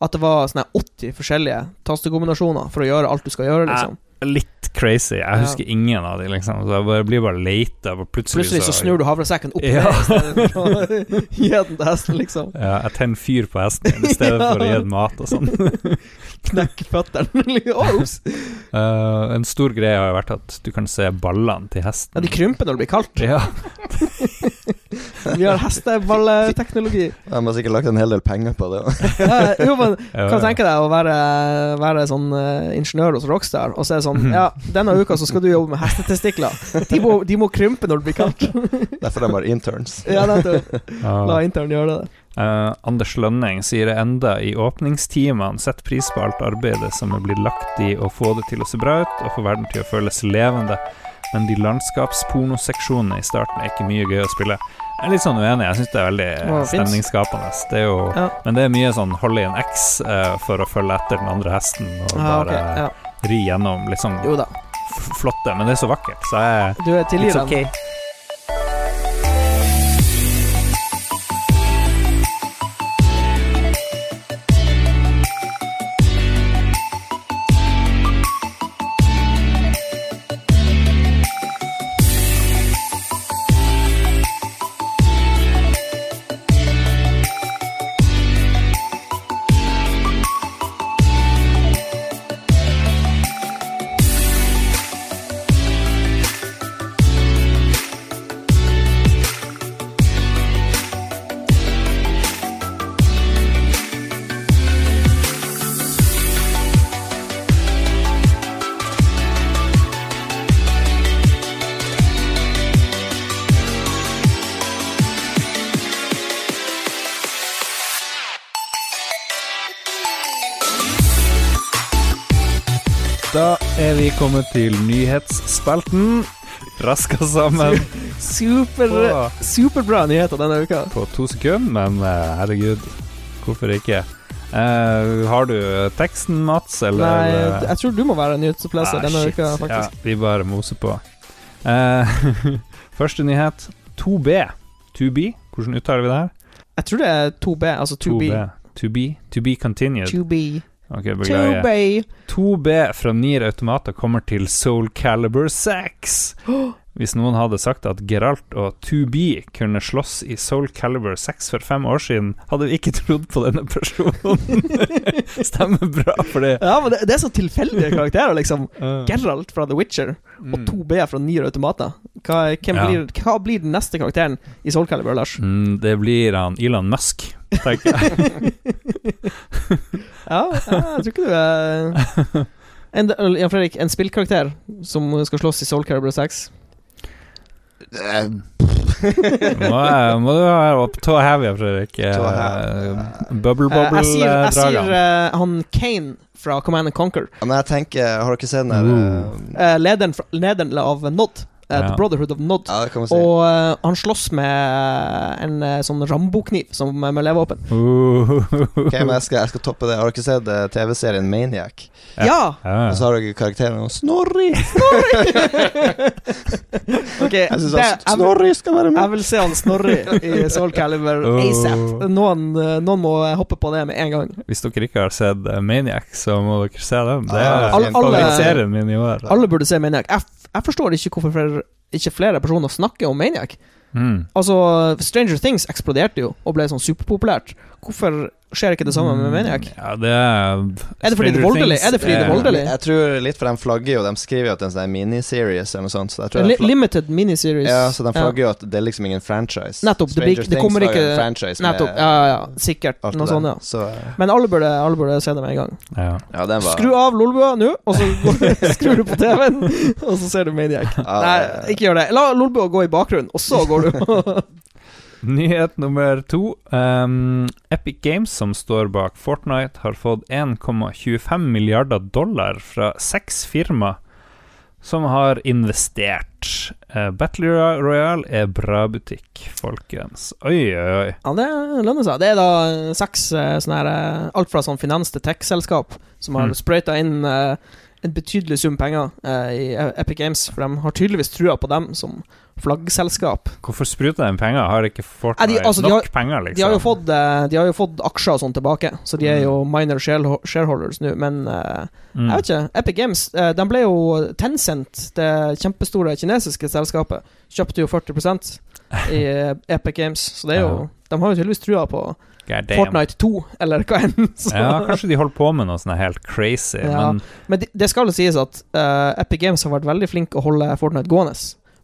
At det var sånne 80 forskjellige tastekombinasjoner for å gjøre alt du skal gjøre, liksom. Litt crazy. Jeg Ja. husker ingen av de, liksom. Så jeg bare, blir bare leita, plutselig, Plutselig så snur du havresekken opp Ja. ned for å <laughs> gi den til hesten, liksom. <laughs> Ja, jeg tenner fyr på hesten i stedet for å <laughs> gi den mat og sånn. Knekk føttene. Eh, en stor greie har jo vært at du kan se ballene til Ja, hesten. de krymper når det blir kaldt. Ja, Vi har hesteballeteknologi. De har sikkert lagt en hel del penger på det. Jo, men <laughs> kan tenke deg å være, være sånn uh, ingeniør hos Rockstar, og så er det sånn. <laughs> Ja, denne uka så skal du jobbe med hestetestikler. De må, de må krympe når det blir kaldt. Derfor de har interns. <laughs> Ja, nettopp. La intern gjøre det. Uh, Anders Lønning sier enda i åpningstimene Sett pris på alt arbeidet som er blitt lagt i å få det til å se bra ut og få verden til å føles levende. Men de landskapspornoseksjonene i starten er ikke mye gøy å spille. Jeg er litt sånn uenig. Jeg syns det er veldig stemningsskapende. Det jo, Ja. Men det er mye sånn holde i en X uh, for å følge etter den andre hesten og Ja, bare bare Ja. ri gjennom liksom Jo da. f- flotte. Men det er så vakkert, så jeg Du er It's vi kommet til nyhetsspalten. Raska sammen Super, superbra nyheter denne uka. på to sekunder, men eh, herregud, hvorfor ikke? Uh, har du teksten, Mats, eller? Nei, eh, jeg tror du må være nyhetsoppleser ah, denne shit. uka, faktisk. Ja, vi bare moser på. Uh, <laughs> første nyhet. 2B. 2B, hvordan uttaler vi det her? Jeg tror det er 2B, altså 2B. 2B, to be, to be continued. 2B. Ok, beklager. 2B. 2B fra Nier Automata kommer til Soul Calibur 6. <gasps> Hvis noen hadde sagt at Geralt og 2B kunne slåss i Soul Calibur 6 for fem år siden, hadde vi ikke trodd på denne personen. <laughs> Stemmer bra for det. Ja, men det, det er så tilfeldige karakterer, liksom. <laughs> Uh, Geralt fra The Witcher og mm. 2B fra Nier Automata. Hva, Ja. blir, hva blir den neste karakteren i Soul Calibur, Lars? Mm, det blir han Elon Musk, tenker jeg. <laughs> Ja, jeg tror ikke du er en, Fredrik, en spillkarakter som skal slåss i Soul Calibur 6? Eh, må, du være opp tå heavy, Fredrik. Bubble-bubble-draga. jeg sier, jeg sier eh, han Kane fra Command and Conquer. Ja, Men jeg tenker, har dere sett den der Uh. eh, Uh, lederen, lederen av Nod. Eh, Ja. The Brotherhood of Nod. Ja, det kan man si. Og eh, han slåss med en eh, sånn Rambo-kniv som med levevåpen. Uh, <laughs> Ok, men jeg skal, jeg skal toppe det. Har dere sett eh, TV-serien Maniac? Ja. Ja! ja. Og så har dere karakteren Snorri! <laughs> <laughs> Ok, Jeg syns det- han jeg, vil- Snorri skal være med. jeg vil se han Snorri i Soul Calibur uh. ASAP. Noen, eh, noen må hoppe på det med en gang. Hvis dere ikke har sett eh, Maniac, så må dere se dem. Det Ja, er alle- alle- favorittserien min i år. Alle burde se Maniac. Jeg, f- jeg forstår ikke hvorfor flere, ikke flere personer snakker om Maniac. Mm. Altså, Stranger Things eksploderte jo og ble sånn superpopulært. Hvorfor skjer ikke det samme med Maniac? Ja, det er Er det fordi det er voldelig? Er det fordi det er voldelig? Jeg tror litt for de flagger jo De skriver jo at det er en sånn miniseries eller noe sånt. Så jeg tror Li limited miniseries. ja, så de flagger jo at det er liksom ingen franchise. Nettopp, det blir det kommer ikke- en franchise med Nettopp. Ja, ja, ja. Sikkert. Noe sånt, ja. Så uh, Men alle burde, alle burde se det med en gang. Ja. ja, den var Skru av Lolbua nå, og så <laughs> skrur du på TV-en, og så ser du Maniac. Ah, Nei, ikke gjør det. La Lolbua gå i bakgrunnen, og så går du. <laughs> <laughs> Nyhet nummer to. Um, Epic Games, som står bak Fortnite, har fått 1,25 milliarder dollar fra seks firma som har investert. Uh, Battle Royale er bra butikk, folkens. Oi, oi, oi. Ja, det lønner seg. Det er da seks eh, sånne her eh, Alt fra sånn finans til tech-selskap som har Mm. sprøyta inn eh, en betydelig sum penger eh, i Epic Games, for de har tydeligvis trua på dem som flaggselskap. Hvorfor spruter de penger? Har ikke Fortnite eh, de- altså, de nok har- penger, liksom? De har fått, eh, de har jo fått aksjer og sånn tilbake, så de er jo minor shareholders nå, men eh, Mm. Jeg vet ikke. Epic Games eh, De ble jo Tencent, det kjempestore kinesiske selskapet, kjøpte jo 40% i eh, Epic Games, så det er jo De har jo tydeligvis trua på. Fortnite 2, eller hva enn. <laughs> så- Ja, kanskje de holder på med noe sånt helt crazy, Ja. men Men det, det skal jo sies at uh, Epic Games har vært veldig flinke å holde Fortnite gående.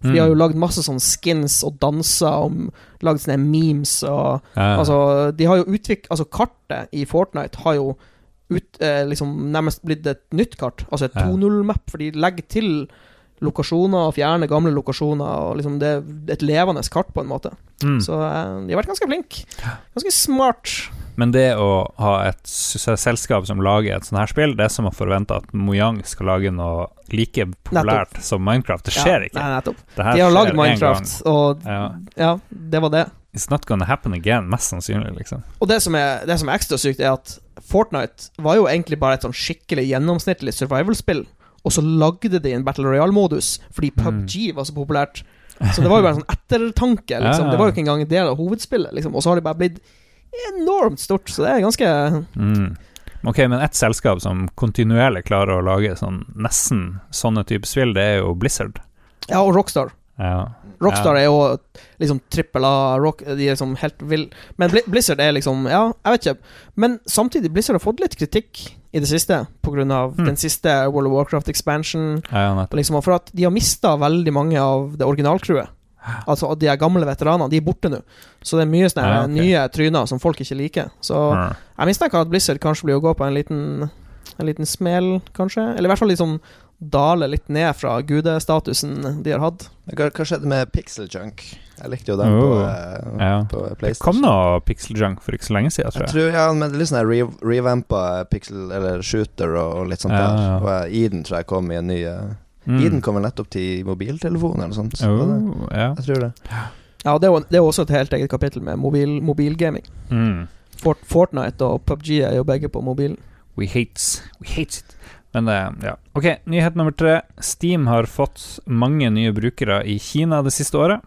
For De Mm. har jo lagd masse sånn skins og danser og lagd sånne memes og ja. Altså, de har jo utviklet Altså, kartet i Fortnite har jo ut, eh, liksom nærmest blitt et nytt kart. Altså et Ja. 2.0-map, for de legger til lokasjoner og fjerne gamle lokasjoner. Og liksom Det er et levende kart, på en måte. mm. Så eh, de har vært ganske flinke. Ganske smart. Men det å ha et selskap som lager et sånt her spill, det er som å forvente at Mojang skal lage noe like populært som Minecraft. Det skjer Ja, ikke. Nei, nettopp. De har lagd Minecraft, og. Ja. ja, det var det. It's not gonna happen again, mest sannsynlig, liksom. Og det som, er, det som er ekstra sykt, er at Fortnite var jo egentlig bare et sånn skikkelig gjennomsnittlig survival-spill, og så lagde de en Battle Royale-modus fordi Mm. PubG var så populært. Så det var jo bare en sånn ettertanke, <laughs> liksom. Det var jo ikke engang en del av hovedspillet, liksom. Og så har det bare blitt enormt stort, så det er ganske Mm. Ok, men ett selskap som kontinuerlig klarer å lage sånn nesten sånne type spill, det er jo Blizzard. Ja, og Rockstar. Ja. Rockstar er jo liksom trippel A, rock, de er liksom helt vill Men Blizzard er liksom Ja, jeg vet ikke. Men samtidig, Blizzard har fått litt kritikk i det siste pga. av Mm. den siste World of Warcraft expansion. ja. Liksom, for at de har mista veldig mange av det originalcrewet. Altså de er gamle veteranene. De er borte nå. Så det er mye sånne Ja, okay. nye tryner som folk ikke liker. Så Ja. jeg mistenker at Blizzard kanskje blir å gå på en liten En liten smell, kanskje. Eller i hvert fall liksom dale litt ned fra gudestatusen de har hatt. Hva, hva skjedde med Pixel Junk? Jeg likte jo den Oh, på, uh, ja. på Det kom nå Pixel Junk for ikke så lenge siden, tror Jeg jeg. tror, ja, men det er litt sånn re revampa pixel eller shooter og, og litt sånt Ja, der. ja. Og eh, Eden tror jeg kom i en ny eh, Mm. Eden kom vel nettopp til mobiltelefon eller noe sånt. Så Oh, ja. Jeg tror det. Ja, det er jo det er også et helt eget kapittel med mobil, mobilgaming. Mm. Fort, Fortnite og PubG er jo begge på mobil. We hates, We hates it. Men det, ja. Ok, nyhet nummer tre. Steam har fått mange nye brukere i Kina det siste året.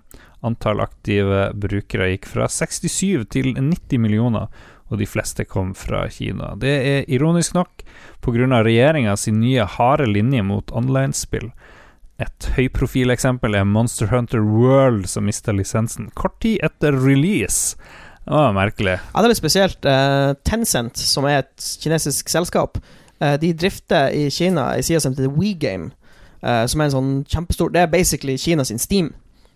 Antall aktive brukere gikk fra 67 til 90 millioner, og de fleste kom fra Kina. Det er ironisk nok pga. regjeringa sin nye harde linje mot online-spill. Et høyprofileksempel er Monster Hunter World, som mista lisensen kort tid etter release. Det var merkelig. Ja, det er litt spesielt. Eh, Tencent, som er et kinesisk selskap, eh, de drifter i Kina ei side som heter WeGame, eh, som er en sånn kjempestor Det er basically Kina sin Steam.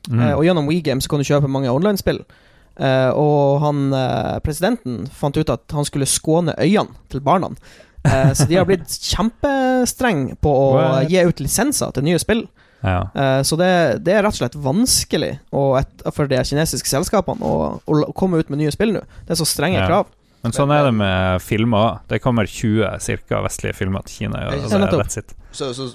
Mm. Eh, og gjennom WeGame så kan du kjøpe mange online-spill. Eh, og han eh, presidenten fant ut at han skulle skåne øynene til barna. Eh, så de har blitt <laughs> kjempestrenge på å What? gi ut lisenser til nye spill. ja. Eh, så det, det er rett og slett vanskelig å for de kinesiske selskapene å, å, komme ut med nye spill nå. Det er så strenge Ja. krav. Men sånn er det med filmer òg. Det kommer 20 cirka vestlige filmer til Kina. Ja, er nettopp. Så, så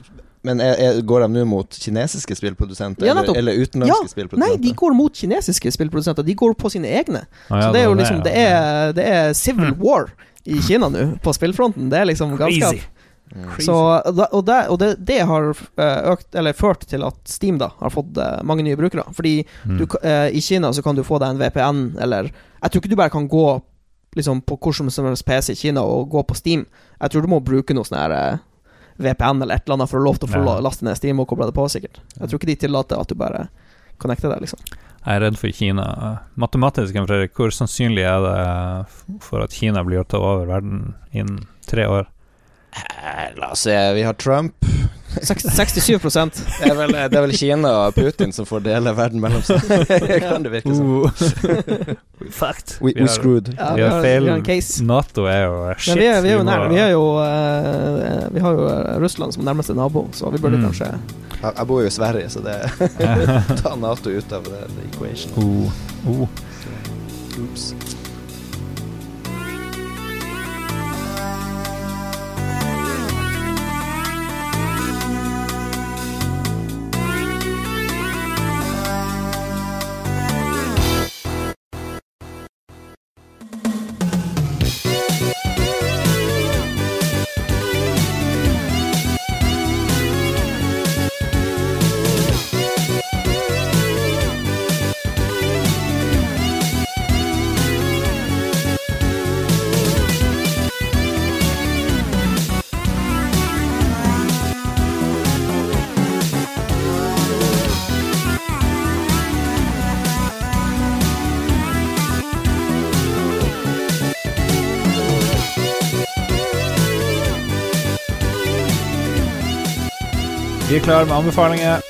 Men er, er, går de nå mot kinesiske spillprodusenter, Ja, eller, eller utenlandske Ja, spillprodusenter? nei, de går mot kinesiske spillprodusenter. De går på sine egne. Ah, ja, Så det er jo liksom Det er, det er civil Mm. war i Kina nå, på spillfronten. Det er liksom ganske Crazy. Mm. Så, og det, og det, det har eh, økt, eller ført til at Steam da har fått eh, mange nye brukere. Fordi Mm. du, eh, i Kina så kan du få deg en VPN, eller Jeg tror ikke du bare kan gå liksom på hvordan som helst PC i Kina og gå på Steam. Jeg tror du må bruke noe sånn her eh, VPN eller et eller annet for å lov til å få Ja. laste ned Steam og koble det på, sikkert. Jeg tror ikke de tillater at du bare connecter deg, liksom. Jeg er redd for Kina. Matematisk, Fredrik, hvor sannsynlig er det for at Kina blir å ta over verden innen tre år? Eh, La oss se, vi har Trump. Seks- 67 Det er vel, det er vel Kina og Putin som får dele verden mellom seg. <laughs> kan det virke som. <laughs> We fucked. We, we screwed. Ja, Vi har feil. Nato er jo shit. Men vi er, vi er jo nær. Vi, er jo, uh, vi har jo eh, Russland som nærmeste nabo, så vi burde Mm. kanskje Jeg, jeg bor jo i Sverige, så det <laughs> Ta Nato ut av the, det equation. oh, oh. Oops. Klare med anbefalinger.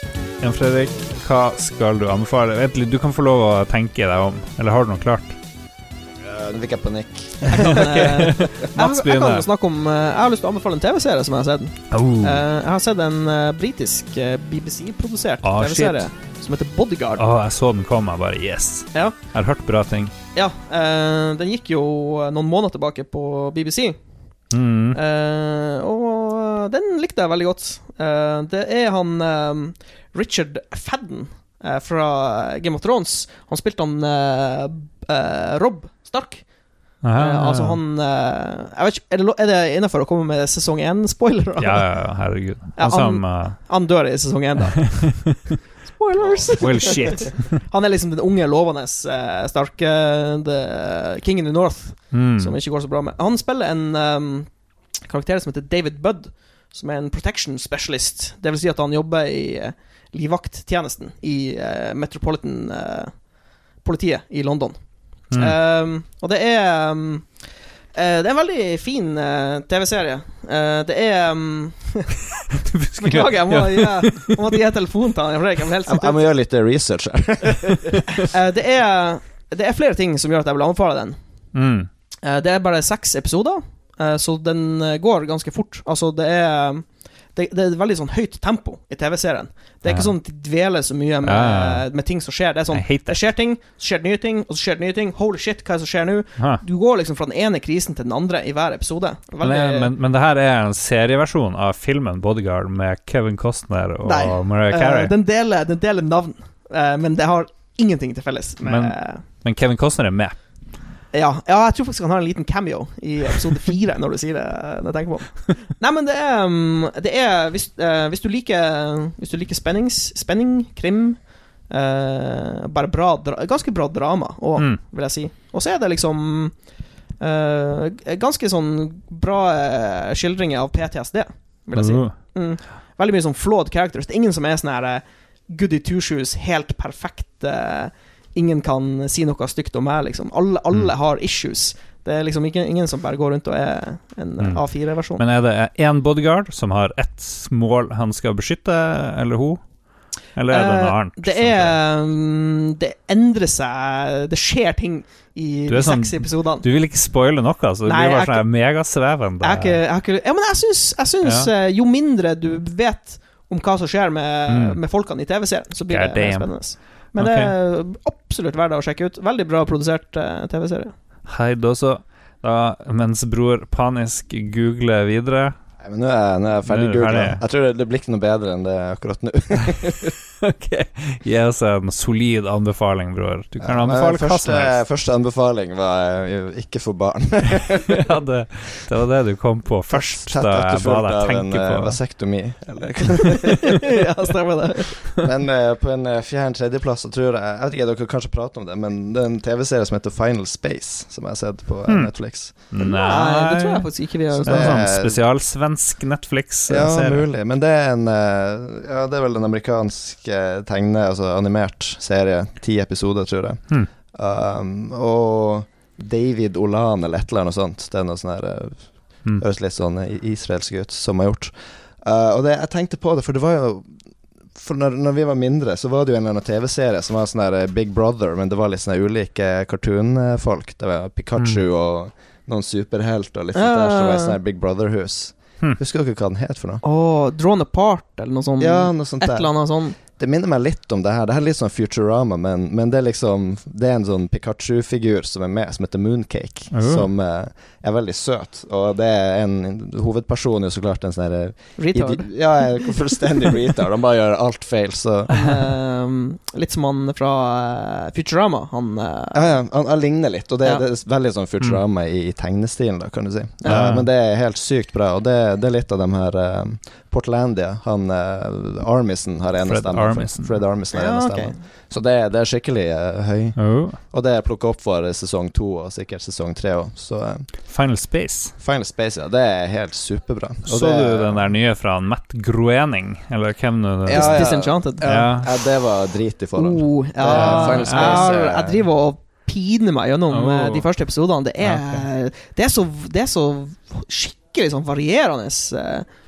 Jan Fredrik, hva skal du anbefale? Vent du kan få lov å tenke deg om. Eller har du noe klart? Ja, Nå fikk jeg panikk. <laughs> Jeg kan, eh, jeg, Mats jeg kan snakke om eh, Jeg har lyst til å anbefale en TV-serie som jeg har sett. Oh. Eh, jeg har sett en britisk eh, BBC-produsert oh, TV-serie som heter Bodyguard. Oh, jeg så den komme, jeg bare yes. Ja. Jeg har hørt bra ting. Ja, eh, Den gikk jo noen måneder tilbake på BBC, Mm. eh, og den likte jeg veldig godt. Eh, det er han eh, Richard Fadden eh, fra Game of Thrones. Han spilte han Rob Stark. Aha. Eh, altså han Jeg vet ikke, Er det, innafor å komme med sesong én-spoilere? Ja, ja, ja, herregud. Ja, Han uh, Han dør i sesong én, da. <laughs> Spoilers! Well, shit. <laughs> Han er liksom den unge, lovende, sterke the King in the North, Mm. som ikke går så bra med. Han spiller en um, karakter som heter David Budd, som er en protection specialist. Det vil si at han jobber i uh, livvakttjenesten i uh, Metropolitan-politiet i London. Mm. Um, og det er um, uh, Det er en veldig fin eh, TV-serie. Eh, det er <laughs> um, Beklager, jeg må, gi, jeg må gi telefonen til han. Jeg helt Jeg, jeg må gjøre litt eh, research her. <laughs> Eh, det, er, det er flere ting som gjør at jeg vil anbefale den. Mm. Eh, det er bare seks episoder, eh, så den eh, går ganske fort. Altså, det er det, det er veldig sånn høyt tempo i TV-serien. Det er ikke sånn at de dveler så mye med, Ja, med ting som skjer. Det er sånn Det skjer ting, så skjer det nye ting, og så skjer det nye ting. Holy shit, hva er det som skjer nå? Du går liksom fra den ene krisen til den andre i hver episode. Veldig Men, men, men det her er en serieversjon av filmen Bodyguard med Kevin Costner og Nei. Mariah eh, Carey. den, deler, den deler navn, eh, men det har ingenting til felles med Men- Men Kevin Costner er med. Ja, ja, jeg tror faktisk han har en liten cameo i episode fire, når du sier det. Når jeg tenker på. Nei, men det er, um, det er hvis, uh, hvis du liker Hvis du liker spennings, spenning, krim uh, Bare bra Ganske bra drama òg, Mm. vil jeg si. Og så er det liksom uh, ganske sånn bra skildringer av PTSD, vil jeg si. Uh. Mm. Veldig mye sånn flawed characters. Det er ingen som er sånn her goody two shoes, helt perfekt eh, Ingen kan si noe stygt om meg, liksom. Alle, alle Mm. har issues. Det er liksom ikke, ingen som bare går rundt og er en Mm. A4-versjon. Men er det én bodyguard som har ett mål han skal beskytte, eller hun? Eller er det noe Eh, annet? Det er mm, Det endrer seg Det skjer ting i de sånn- seks episodene. Du vil ikke spoile noe, altså Du Nei, blir bare sånn megasvevende. Jeg jeg, jeg Ja, men jeg syns, jeg syns Ja. eh, jo mindre du vet om hva som skjer med, Mm. med folkene i TV-serien, så blir God det damn. spennende. Men det er absolutt verdt å sjekke ut. Veldig bra produsert uh, TV-serie. Hei, da så. Da, mens bror panisk googler videre Nei, men nå er nå er jeg ferdig er googla. Jeg tror det, det blir ikke noe bedre enn det akkurat nå. <laughs> <laughs> Ok, Gi oss en solid anbefaling, bror. Du kan Ja, anbefale hva som første, helst. første anbefaling var eh, ikke få barn. <laughs> ja, det, det var det du kom på først Tett da jeg ba deg tenke eh, på vasektomi. Eller. <laughs> ja, stemmer det. men uh, på en fjern tredjeplass så tror jeg Jeg vet ikke, dere kanskje prater om det, men det er en TV-serie som heter Final Space, som jeg har sett på Hmm. Netflix. Nei, Nei, det tror jeg faktisk ikke vi har Det er en sånn spesialsvensk Netflix-serie. Ja, mulig. Men det er en uh, Ja, det er vel en amerikansk eh, tegne, altså animert serie. Ti episoder, tror jeg. Hmm. Um, og David Olan eller et eller annet sånt. Det er noe sånn her Mm. Høres litt sånn israelsk ut, som har gjort. Uh, og det, jeg tenkte på det, for det var jo For når, når vi var mindre, så var det jo en eller annen TV-serie som var sånn her eh, Big Brother, men det var litt sånne ulike cartoon-folk. Det var Pikachu Mm. og noen superhelt og litt sånt der, som var sånn der Big Brother-hus. Hmm. Husker dere hva den het for noe? Oh, Drawn Apart, eller noe sånt. Ja, noe sånt Et eller annet sånn. Det minner meg litt om det her. Det her er litt sånn Futurama, men, men det er liksom Det er en sånn Pikachu-figur som er med, som heter Mooncake, Oh. som eh, er veldig søt. Og det er en Hovedperson er jo så klart en sånn Retard. Ja, fullstendig retard. Han bare gjør alt feil, så Ehm, <laughs> litt som han fra uh, Futurama. Han uh, Ja, ja, han, han ligner litt, og det, Ja. det er veldig sånn Futurama i, i tegnestilen, da, kan du si. Uh, Eh, men det er helt sykt bra, og det, det er litt av dem her eh, Portlandia, han uh, Armisen har ene Fred stemmen. Armisen. Fred Armisen har Ja, ene stemmen. Så det, det er skikkelig uh, høy. Oh. Og det er plukka opp for sesong to og sikkert sesong tre òg. Så uh, Final Space. Final Space, ja, det er helt superbra. Og Så det, du den der nye fra Matt Groening, eller hvem nå det Ja, ja. Disenchanted. Ja, Ja. ja, det var drit i forhold. Oh, ja, Final Space, Ja, eh, jeg driver og piner meg gjennom Oh. de første episodene. Det er, det er, så, det er så skikkelig sånn varierende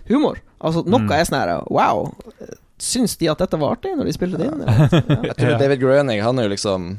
humor. Altså, noe Mm. er sånn her Wow. Syns de at dette var artig når de spilte det inn? Ja. <laughs> Jeg tror David Groening, han er jo liksom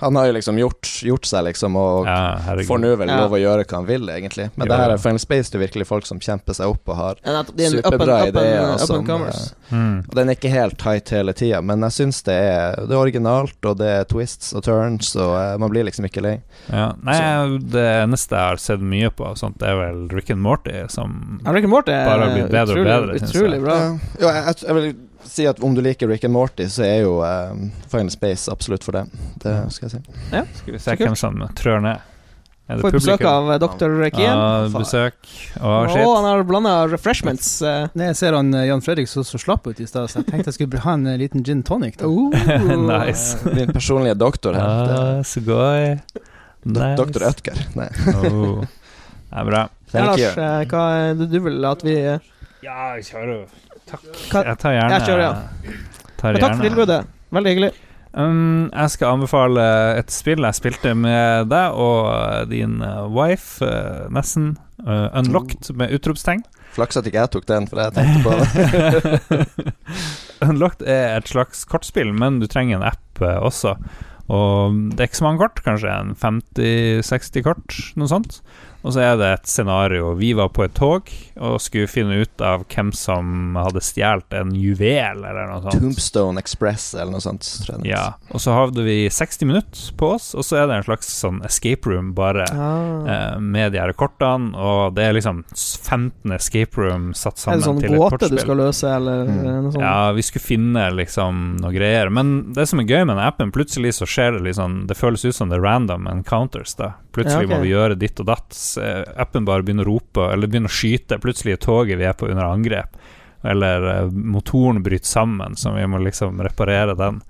Han har jo liksom gjort, gjort seg, liksom, og Ja, får nå vel Ja. lov å gjøre hva han vil, egentlig. Men Jo, det her er Final Space, det er virkelig folk som kjemper seg opp og har Ja. Det er en superbra ideer. Og, and som, eh, Mm. og den er ikke helt tight hele tida, men jeg syns det er Det er originalt, og det er twists og turns, og uh, man blir liksom ikke lei. Ja. Nei, det eneste jeg har sett mye på, sånt, det er vel Rick and Morty, som Ja, Rick and Morty er har blitt bedre og utrolig, bedre, synes utrolig jeg. bra. Ja, jo, jeg, jeg, jeg vil si at om du liker Rick and Morty, så er jo uh, Final Space absolutt for det. Det skal jeg si. Skal vi se Så hvem som trør ned. Er det Får besøk av dr. Kien. Ja, besøk. Og shit. han har blanda refreshments. eh. Nei, jeg ser han eh, Jan Fredrik så så slapp ut i stad, så jeg tenkte jeg skulle ha en liten gin tonic. Da. Oh. <laughs> Nice. Min personlige doktor her. Ah, så gøy. Nice. Doktor Ødger. Nei. Oh. <laughs> Det er bra. Ja, Thank Lars, you. eh, hva er det du vil at vi Ja, jeg kjører. Takk. Hva- Jeg tar gjerne Jeg kjører, ja. tar Men takk for tilbudet. Veldig hyggelig. Um, jeg skal anbefale et spill jeg spilte med deg og uh, din uh, wife, uh, nesten. Uh, unlocked med utropstegn. Flaks at ikke jeg tok den, for jeg tenkte på det. <laughs> unlocked er et slags kortspill, men du trenger en app uh, også. Og det er ikke så mange kort, kanskje en 50-60 kort, noe sånt. Og så er det et scenario. Vi var på et tog og skulle finne ut av hvem som hadde stjålet en juvel, eller noe sånt. Tombstone Express eller noe sånt. Ja, og så hadde vi 60 minutter på oss, og så er det en slags sånn escape room bare Ah. eh, med de her kortene, og det er liksom 15 escape room satt sammen sånn til et gåte du kortspill. skal løse, eller Mm. noe sånt? Ja, vi skulle finne liksom noe greier. Men det som er gøy med den appen, plutselig så skjer det liksom Det føles ut som det er random encounters, da. Plutselig Ja, okay. må vi gjøre ditt og datt. Eh, Appen bare begynner å rope, eller begynner å skyte. Plutselig er toget vi er på under angrep. Eller eh, motoren bryter sammen, så vi må liksom reparere den.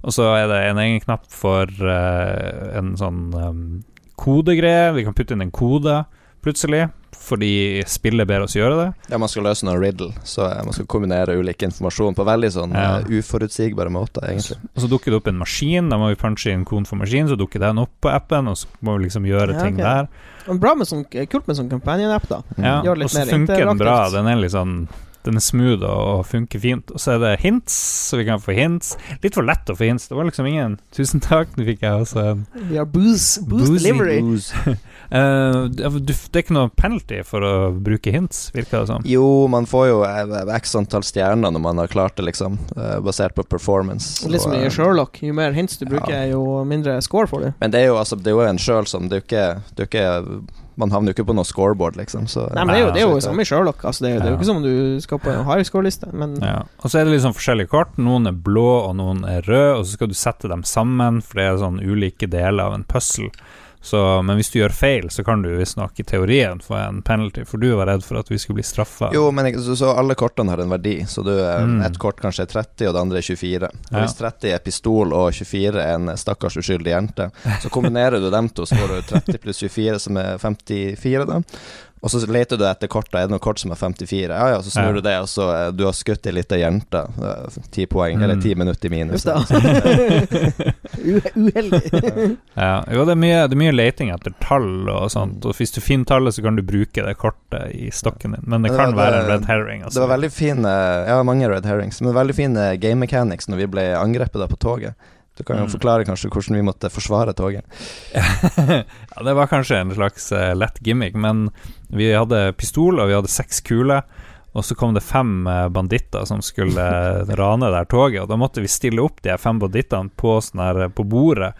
Og så er det en egen knapp for uh, en sånn um, kodegreie. Vi kan putte inn en kode plutselig, fordi spillet ber oss gjøre det. Ja, man skal løse noe riddle, så eh, man skal kombinere ulik informasjon på veldig sånn Ja. eh, uforutsigbare måter, egentlig. Og så dukker det opp en maskin, da må vi punche inn koden for maskin, så dukker den opp på appen, og så må vi liksom gjøre Ja, ting der. Men Bra med sånn, kult med sånn companion-app, da. Ja, og så funker den bra. Den er litt sånn Den er smooth og funker fint. Og så er det hints, så vi kan få hints. Litt for lett å få hints. Det var liksom ingen <laughs> Tusen takk, nå fikk jeg også en Vi har booze, booze Boozy delivery. <laughs> Eh, det det er ikke noe penalty for å bruke hints, virker det som. Jo, man får jo eh, x antall stjerner når man har klart det, liksom, eh, basert på performance. Litt som i Sherlock. Jo mer hints du bruker, Ja. jo mindre score får du. Men det er jo, altså, det er jo en sjøl som Det er jo ikke, det er jo ikke man havner jo ikke på noe scoreboard, liksom. Så, Nei, men det er jo det er jo samme i Sherlock. Altså, det, er, det er jo ikke som om du skal på en high score-liste, men Ja. Og så er det liksom forskjellige kort. Noen er blå, og noen er røde, og så skal du sette dem sammen, for det er sånn ulike deler av en puzzle. Så, men hvis du gjør feil, så kan du visstnok i teorien få en penalty, for du var redd for at vi skulle bli straffa. Jo, men så, så alle kortene har en verdi. Så du, eh, Mm. et kort kanskje er 30, og det andre er 24. Og Ja. Hvis 30 er pistol og 24 er en stakkars uskyldig jente, så kombinerer du dem to, så får du 30 pluss 24, som er 54, da. Og så leter du etter kort, da er det noe kort som er 54. Ja ja, så snur Ja. du det, og så eh, du har skutt ei lita jente. Ti poeng, Mm. eller ti minutter i minus. <laughs> Uheldig. <laughs> Ja, jo, det er, mye, det er mye leting etter tall og sånt, og hvis du finner tallet, så kan du bruke det kortet i stokken din, men det det kan var- være en red herring. Altså. Det var veldig fine Ja, mange red herrings, men veldig fine game mechanics når vi ble angrepet da på toget. Du kan jo Mm. forklare kanskje hvordan vi måtte forsvare toget. <laughs> ja, det var kanskje en slags uh, lett gimmick, men vi hadde pistol, og vi hadde seks kuler. Og så kom det fem eh, banditter som skulle eh, <laughs> rane der toget, og da måtte vi stille opp de fem bandittene på, sånn på bordet,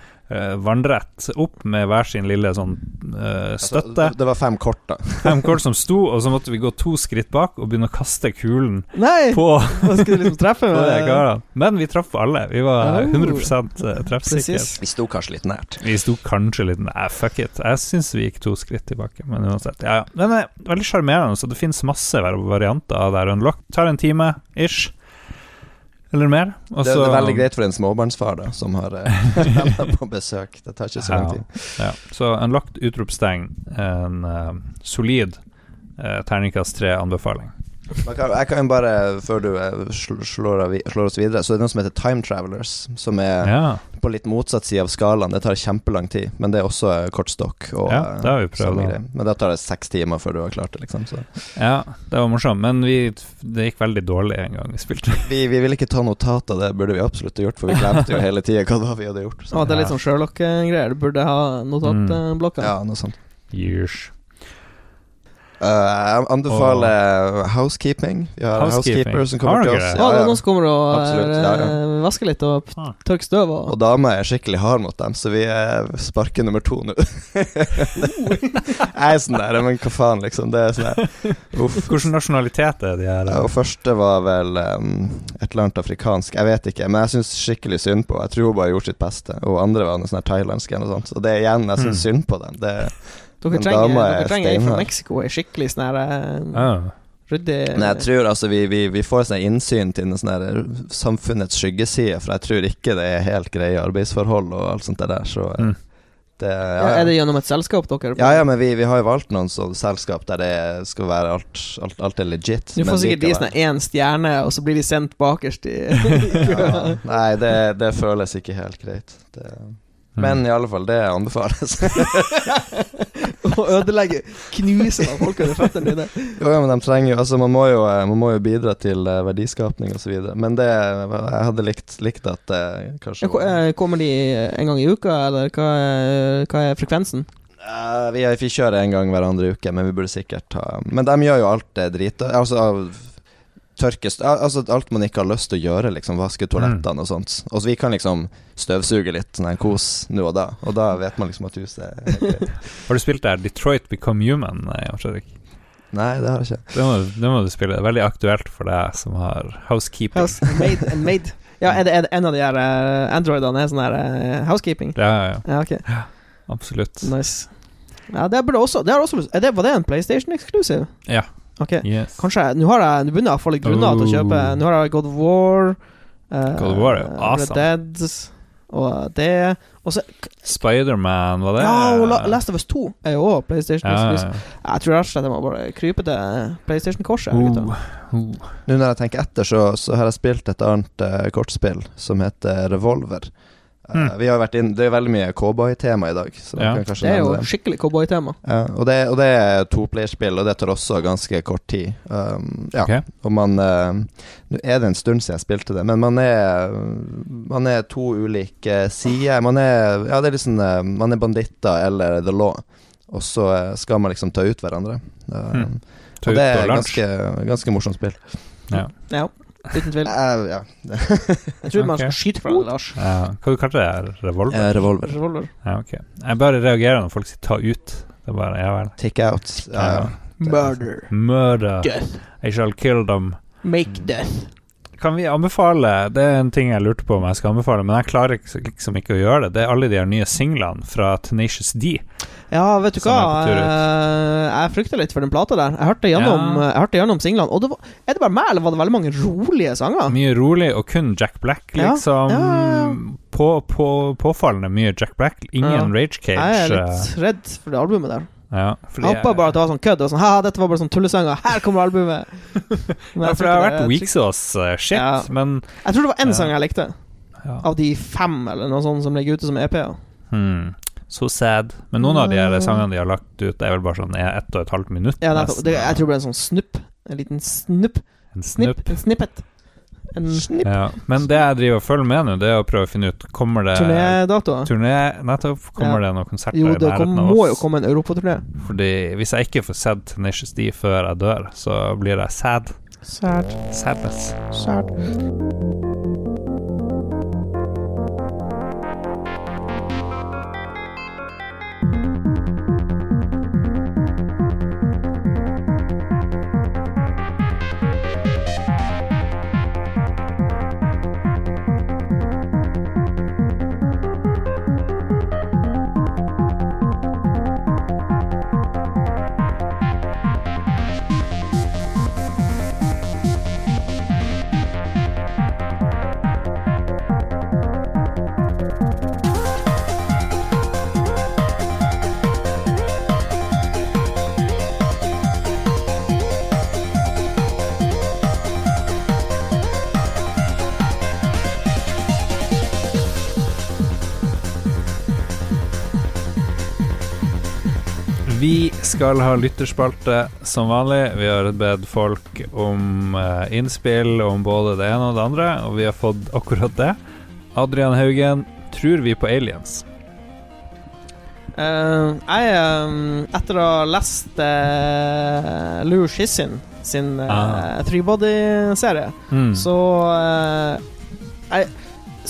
vannrett opp med hver sin lille sånn eh, Altså, støtte. det- det var fem kort, da. <laughs> Fem kort som sto, og så måtte vi gå to skritt bak og begynne å kaste kulen Nei! på, <laughs> Hva skulle du liksom treffe <laughs> med. Men vi traff alle. Vi var Oh. 100 treffsikre. Vi sto kanskje litt nært. Vi sto kanskje litt nært. fuck it. Jeg syns vi gikk to skritt tilbake, men uansett. Ja, ja. Den er veldig sjarmerende, så det finnes masse varianter av det her Unlock. Tar en time ish. Eller mer. Også, Det, er veldig greit for en småbarnsfar da som har eh, <laughs> venner på besøk. Det tar ikke så lang tid. Ja. Så lagt utropstegn. En uh, solid uh, terningkast tre-anbefaling. Kan, jeg kan jo bare, før du eh, slår, av, slår oss videre, så det er noe som heter Time Travelers, som er Ja, på litt motsatt side av skalaen. Det tar kjempelang tid, men det er også eh, kortstokk. Og, Ja, eh, det har vi prøvd samme Men da tar det seks timer før du har klart det, liksom. Så. ja, det var morsomt, men vi, det gikk veldig dårlig en gang vi spilte. Vi, vi ville ikke ta notat av det, burde vi absolutt ha gjort, for vi glemte jo <laughs> hele tida hva det var vi hadde gjort. Å, Ja, det er litt sånn Sherlock-greier. Du burde ha notatblokka. Ja, noe sånt. Years. Eh, jeg anbefaler housekeeping. Vi har Housekeeping. housekeeper som kommer til oss. Ja, ja. er noen som kommer og ja. eh, vasker litt og Ah. tørker støv. Og, Og dama er skikkelig hard mot dem, så vi er sparker nummer to nå. <laughs> jeg er sånn der, men hva faen, liksom. Det er sånn der. Uff. Hvilken nasjonalitet er de her? Ja, og første var vel um, et eller annet afrikansk, jeg vet ikke, men jeg syns skikkelig synd på Jeg tror hun bare gjorde sitt beste. Og andre var noe sånn thailandsk eller noe sånt. Og det er igjen, jeg syns Mm. synd på dem. Det, dere trenger, dere er trenger en fra. Mexico, ei skikkelig sånn her eh, Ah. ryddig Nei, jeg tror altså vi, vi, vi får sånn innsyn til en sånn her samfunnets skyggeside, for jeg tror ikke det er helt greie arbeidsforhold og alt sånt der. Så eh, Mm. det ja, Er det gjennom et selskap dere Ja, ja, men vi, vi har jo valgt noen sånne selskap der det skal være alt, alt, alt er legit. Du får sikkert de sånn én stjerne, og så blir de sendt bakerst i <laughs> ja, Nei, det, det føles ikke helt greit. Det. Men i alle fall, det anbefales. <laughs> Å ødelegge Knuse av folk under føttene dine. jo, ja, men de trenger jo Altså, man må jo, eh, man må jo bidra til eh, verdiskapning videre Men det Jeg hadde likt, likt at det kanskje Ja, Kommer de en gang i uka, eller hva hva er frekvensen? Uh, vi, vi kjører en gang hver andre uke, men vi burde sikkert ta Men de gjør jo alt det dritet. Altså tørke Altså alt man ikke har lyst til å gjøre, liksom vaske toalettene og sånt. Og så vi kan liksom støvsuge litt, sånn en kos nå og da. Og da vet man liksom at huset er greit. <laughs> Har du spilt der Detroit Become Human, eh, Jan Fredrik? Nei, det har jeg ikke. Det må, det må du spille. Det er veldig aktuelt for deg som har housekeeping. House, made and <laughs> made. Ja, er det, er det en av de her uh, androidene er sånn her eh, housekeeping? Ja, ja, ja. Ja, ok. Absolutt. Nice. Ja, det burde også, det også er det, Var det en PlayStation exclusive? Ja. Ok. Yes. Kanskje Nå har jeg Nå begynner jeg å få litt grunner til å kjøpe Oh. Nå har jeg God of War, uh, God of War er jo awesome. Red Dead og det Og så Spiderman, var det Ja, og La- Last of Us 2 er jo òg PlayStation Ja, ja, ja. Jeg tror rett og slett jeg må bare krype til PlayStation-korset. Uh, oh. Nå når jeg tenker etter, så, så har jeg spilt et annet uh, kortspill som heter Revolver. Eh, Mm. vi har vært inn, Det er veldig mye cowboy-tema i dag. Så Ja. kan Det er jo det. skikkelig cowboytema. Ja, og, det, og det er toplayerspill, og det tar også ganske kort tid. Um, ja. Okay. Og man eh, Nå er det en stund siden jeg spilte det, men man er Man er to ulike sider. Man er Ja, det er liksom eh, Man er banditter eller the law, og så eh, skal man liksom ta ut hverandre. Um, mm. Ta Og ut det er et ganske, ganske morsomt spill. Ja. Ja, uten tvil. Uh, ja. Jeg tror man skal skyte fra det Lars. Ja. Hva du kalte det? Revolver? Eh, Revolver. Revolver. Ja, okay. Jeg bare reagerer når folk sier 'ta ut'. Det er bare Ja vel. Take out. Ja, ja. Murder. Murder. Death. I shall kill them. Make death. Kan vi anbefale Det er en ting jeg lurte på om jeg skal anbefale, men jeg klarer liksom ikke å gjøre det. Det er alle de nye singlene fra Tenacious D. Ja, vet du hva? Eh, Jeg frykter litt for den plata der. Jeg hørte gjennom, Ja. jeg hørte gjennom singlene, og det var, er det bare meg, eller var det veldig mange rolige sanger? Mye rolig, og kun Jack Black, liksom. ja, ja. På, på, påfallende mye Jack Black. Ingen. Rage Jeg er eh, litt redd for det albumet der. Ja, fordi Jeg håpa bare at det var sånn kødd. Og sånn, dette var bare sånn tullesanger. Her kommer albumet! <laughs> Ja, for det har vært Weeks Weeksås uh, shit, Ja. men Jeg tror det var én Ja. sang jeg likte, ja. av de fem eller noe sånt som ligger ute som EP-er. hmm, Så sad. Men noen av de her sangene de har lagt ut, er vel bare sånn ett og et halvt minutt. Ja, Det, jeg tror det ble en sånn snupp. En liten snupp. En Snipp. En snippet. En Ja. Men det jeg driver og følger med nå, det er å prøve å finne ut Kommer det turnédato. turné nettopp? Kommer Ja. det noen konserter Jo, i det kom, nærheten av må jo komme en europaturné. Fordi hvis jeg ikke får sett Tenacious D før jeg dør, så blir jeg sad. Sad. Sadness. Sad. Skal ha lytterspalte som vanlig. Vi har bedt folk om eh, innspill om både det ene og det andre, og vi har fått akkurat det. Adrian Haugen, tror vi på aliens? Uh, jeg, um, etter å ha lest uh, Lou Shissin sin uh, Ah. Three-body-serie, Mm. så uh, jeg,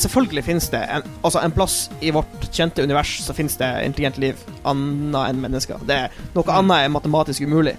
Selvfølgelig finnes det en, altså en plass i vårt kjente univers Så finnes det intelligent liv annet enn mennesker. Det er, noe annet er matematisk umulig.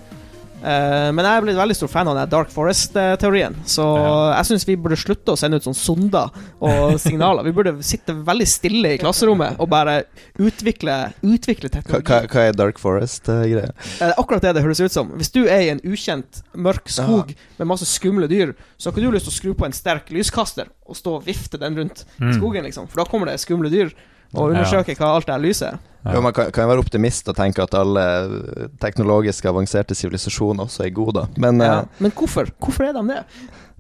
Eh, men jeg er blitt veldig stor fan av den Dark Forest-teorien. Så Ja. jeg syns vi burde slutte å sende ut sånn sonder og signaler. Vi burde sitte veldig stille i klasserommet og bare utvikle, utvikle teknologi. hva, hva er Dark Forest-greia? Det er akkurat det det høres ut som. Hvis du er i en ukjent, mørk skog med masse skumle dyr, så har ikke du lyst til å skru på en sterk lyskaster og stå og vifte den rundt Mm. skogen, liksom. For da kommer det skumle dyr og Ja. undersøker hva alt det her lyset er. Ja. Jo, man kan, kan jo være optimist og tenke at alle teknologisk avanserte sivilisasjoner også er gode, da. Men Ja. eh, Men hvorfor? Hvorfor er de det?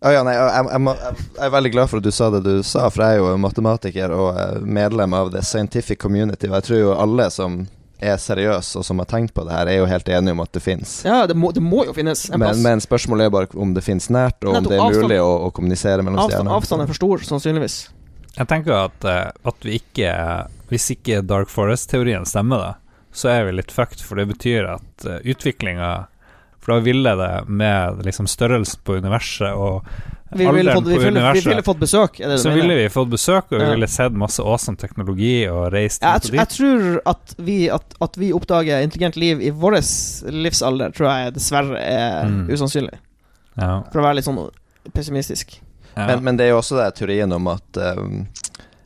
Å ja, nei, jeg, jeg, jeg, er veldig glad for at du sa det du sa, for jeg er jo matematiker og eh, medlem av the scientific community, og jeg tror jo alle som er seriøse og som har tenkt på det her, er jo helt enige om at det fins. Ja, det må, det må jo finnes. Men, men spørsmålet er bare om det finnes nært, og om det er avstand- mulig å, å kommunisere mellom Avstand, stjernene. avstanden er for stor, sannsynligvis. Jeg tenker at, eh, at vi ikke Hvis ikke Dark Forest-teorien stemmer, da, så er vi litt fucked, for det betyr at uh, utviklinga For da ville det med liksom størrelsen på universet og Vi ville alderen fått, vi på ville, vi ville fått besøk, er det du så mener? ville vi fått besøk, og vi Ja. ville sett masse awesome teknologi og reist Ja, jeg, jeg tror at vi, at, at vi oppdager intelligent liv i vår livsalder, tror jeg dessverre er Mm. usannsynlig. Ja, For å være litt sånn pessimistisk. Ja. Men, men det er jo også det teorien om at um,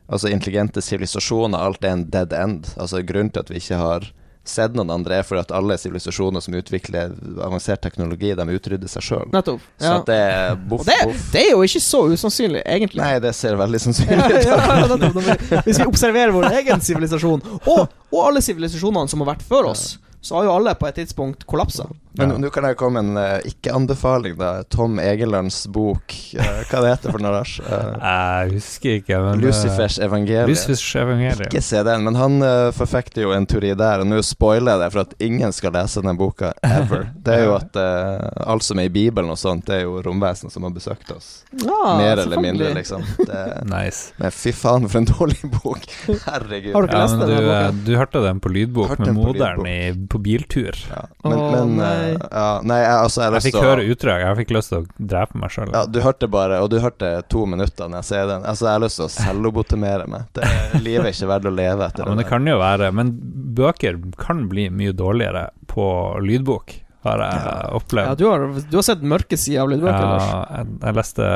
Altså intelligente sivilisasjoner, alt er en dead end. Altså Grunnen til at vi ikke har sett noen andre, er fordi at alle sivilisasjoner som utvikler avansert teknologi, de utrydder seg sjøl. Nettopp. Så Ja. det er boff, det, det er jo ikke så usannsynlig, egentlig. Nei, det ser veldig sannsynlig ut. <laughs> ja. Hvis vi observerer vår egen sivilisasjon, og, og alle sivilisasjonene som har vært før oss, så har jo alle på et tidspunkt kollapsa. Men Ja. nå kan jeg komme med en eh, ikke-anbefaling, da. Tom Egelands bok. eh, hva det heter for noe, Lars? Uh, Jeg husker ikke, men eh, Lucifers evangelium. Lucifers evangelium. Ikke se den, men han eh, forfekter jo en teori der, og nå spoiler jeg det for at ingen skal lese den boka ever. <laughs> Det er jo at uh, alt som er i Bibelen og sånt, det er jo romvesen som har besøkt oss. Ah, Mer eller mindre, liksom. Det, <laughs> Nice. men fy faen, for en dårlig bok. <laughs> Herregud. Har du ikke lest ja, den du, boka? eh, du hørte den på lydbok med moderen på på biltur. Ja. Men, men nei. Ja, nei, jeg, altså, jeg Jeg fikk å høre utdrag. Jeg fikk lyst til å drepe meg sjøl. ja, Du hørte bare, og du hørte to minutter når jeg sier den. Altså, jeg har lyst til å selvlobotomere meg. Det, livet er ikke verdt å leve etter Ja, men det kan jo være Men bøker kan bli mye dårligere på lydbok, har jeg Ja. Ja, du har, du har sett mørke sider av lydbøker, Lars. Ja, jeg, jeg leste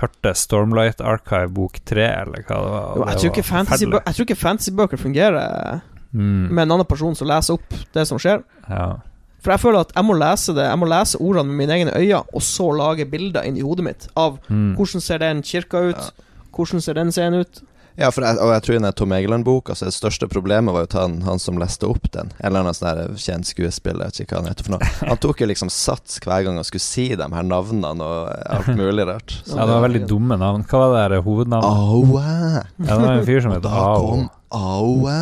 Hørte Stormlight Archive bok tre, eller hva det var. Jo, Jo, det jeg, tror fantasy jeg tror ikke fantasybøker fungerer mm, med en annen person som leser opp det som skjer. ja. For jeg føler at jeg må lese det Jeg må lese ordene med mine egne øyne, og så lage bilder inni hodet mitt av mm. hvordan ser den kirka ut, hvordan ser den scenen ut. Ja, for jeg, og jeg tror i den Tom Egeland-boka altså, det største problemet var jo at han, han som leste opp den. En eller annen sånn kjent skuespiller, jeg vet ikke hva han heter for noe. Han tok jo liksom sats hver gang han skulle si de her navnene og alt mulig rart. Så <laughs> Ja, det var veldig dumme navn. Hva var det der hovednavnet? Aue! Ja, det var en fyr som het da kom Aue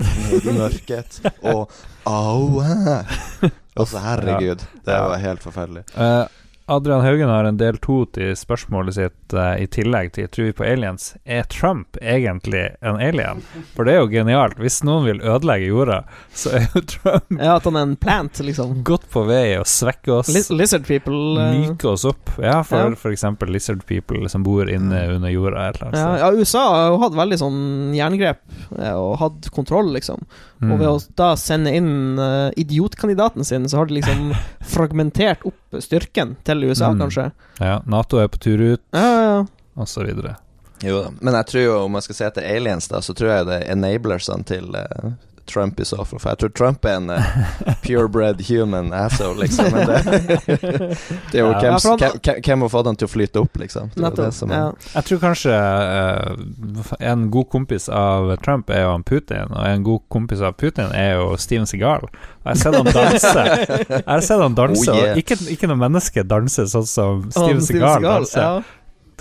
ned i mørket, og Aue. <laughs> Altså, herregud. Det var helt forferdelig. Eh, Adrian Haugen har en del to til spørsmålet sitt uh, i tillegg til Tror vi på aliens. Er Trump egentlig en alien? For det er jo genialt. Hvis noen vil ødelegge jorda, så er jo Trump Ja, At han er en plant, liksom. godt på vei å svekke oss. Liz lizard people. Uh, Myke oss opp. Ja, for Ja. f.eks. lizard people som bor inne under jorda eller ja, ja, USA har hatt veldig sånn jerngrep eh, og hatt kontroll, liksom. Mm. Og ved å da sende inn uh, idiotkandidaten sin, så har de liksom <laughs> fragmentert opp styrken til USA, Mm. kanskje. Ja, Nato er på tur ut, Ja, ja, ja. og så videre. Jo da. Men jeg tror jo, om jeg skal se etter aliens, da, så tror jeg det er enablersene til eh, Trump i så fall. For jeg tror Trump er en uh, purebred human asshole, liksom. Men det, <laughs> det er jo Ja. hvem, har fått han til å flyte opp, liksom. Det det Nettopp. som er Ja. Jeg tror kanskje uh, en god kompis av Trump er jo han Putin, og en god kompis av Putin er jo Steven Segal. Jeg har sett han danse. Jeg har sett han danse, Oh, yeah. og ikke, ikke noe menneske danser sånn som Steven Segal danser. Ja.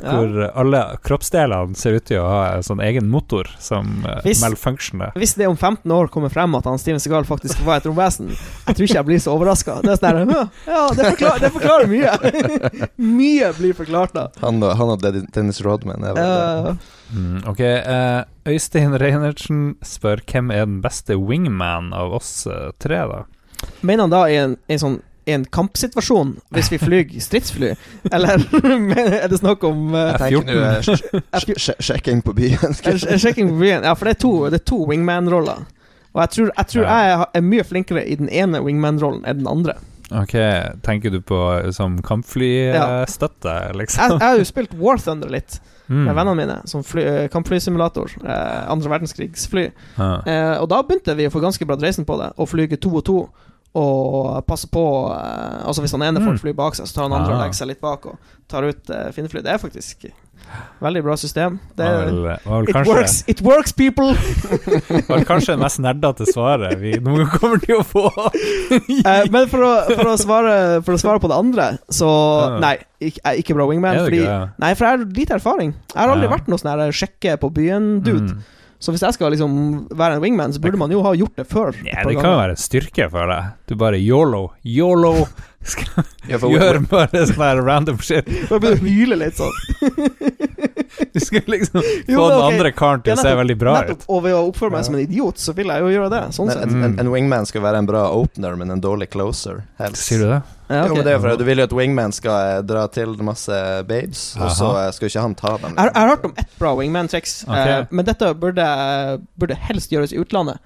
Ja. Hvor alle kroppsdelene ser ut til å ha en sånn egen motor som uh, Hvis- malfunctioner. Hvis det om 15 år kommer frem at han Steven Segal faktisk var et romvesen, jeg tror ikke jeg blir så overraska. Det sånn Ja, det forklarer, det forklarer mye. <laughs> mye blir forklart da. Han han og Dennis- Rodman er vel. Mm, ok, uh, Øystein Reinertsen spør hvem er den beste wingman av oss eh, tre, da? mener han da i en, en sånn en kampsituasjon, hvis vi flyr stridsfly? Eller <laughs> er det snakk om uh, Jeg eh, <laughs> sjekking på byen. skal. Sjekking på byen? Ja, for det er to, to wingman-roller. Og jeg tror, jeg, tror jeg er mye flinkere i den ene wingman-rollen enn den andre. Ok, tenker du på eh, som kampflystøtte, Jeg, liksom? jeg har jo spilt War Thunder litt Mm. med vennene mine, som fly, eh, kampflysimulator. Eh, andre verdenskrigsfly. Ja. Eh, og da begynte vi å få ganske bra dreisen på det, å flyge to og to. Og passe på eh, Altså Hvis han ene får Mm. fly bak seg, så tar han andre og Ah. legger seg litt bak og tar ut uh, fiendefly. Det er faktisk veldig bra system. Det, er, vel, vel it, kanskje, works, it works, people! <laughs> var kanskje det mest nerdete svaret vi noen gang kommer til å få. <laughs> Eh, men for å, for, å svare, for å svare på det andre, så Ja. Nei, ikke, jeg er ikke bra wingman. Er det Fordi, ikke det? nei, for jeg har lite erfaring. Jeg har aldri Ja. vært noe sånn her sjekke på byen-dude. Mm. Så hvis jeg skal liksom være en wingman, så burde man jo ha gjort det før. Ja, det kan jo være en styrke for deg. Du bare yolo, yolo. <laughs> Skal Ja, for- gjøre bare sånn her random shit. <laughs> Da blir du hyle litt sånn. <laughs> Du skal liksom Jo, få men den andre karen til Ja, å se veldig bra nettopp. ut. Og ved å oppføre meg som en idiot, så vil jeg jo gjøre det. Sånn Men sett. en, en, Mm. en wingman skal være en bra opener, men en dårlig closer. Helst. Sier du det? Ja, Jo, men det er for Du vil jo at wingman skal eh, dra til masse babes, og så skal jo ikke han ta dem. Jeg, har- jeg har hørt om ett bra wingman-triks, okay. eh, men dette burde, burde helst gjøres i utlandet.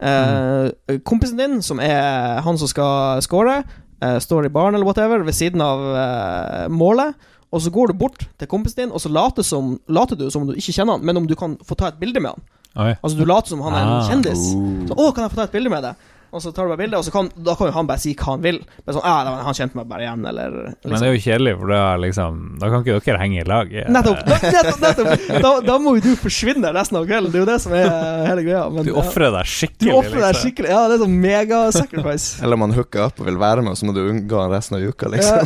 Eh, Kompisen din, som er han som skal score, eh, står i baren eller whatever ved siden av eh, målet. Og så går du bort til kompisen din, og så later, som, later du som om du ikke kjenner han, men om du kan få ta et bilde med han. Oi. Altså Du later som han er en Ah. kjendis. Så, 'Å, kan jeg få ta et bilde med deg?' Og så tar du bare bilde, og så kan, da kan jo han bare si hva han vil. Bare sånn, ah, 'Han kjente meg bare igjen', eller liksom. Men det er jo kjedelig, for da, liksom, da kan ikke dere henge i lag. eh. <laughs> Nettopp! nettopp, nettopp. Da, da må jo du forsvinne resten av kvelden. Det er jo det som er hele greia. Men, Du ja. ofrer deg Du offrer deg liksom. skikkelig. Ja, det er sånn mega-sacrifice. <laughs> Eller man hooker opp og vil være med, og så må du unngå han resten av uka, liksom.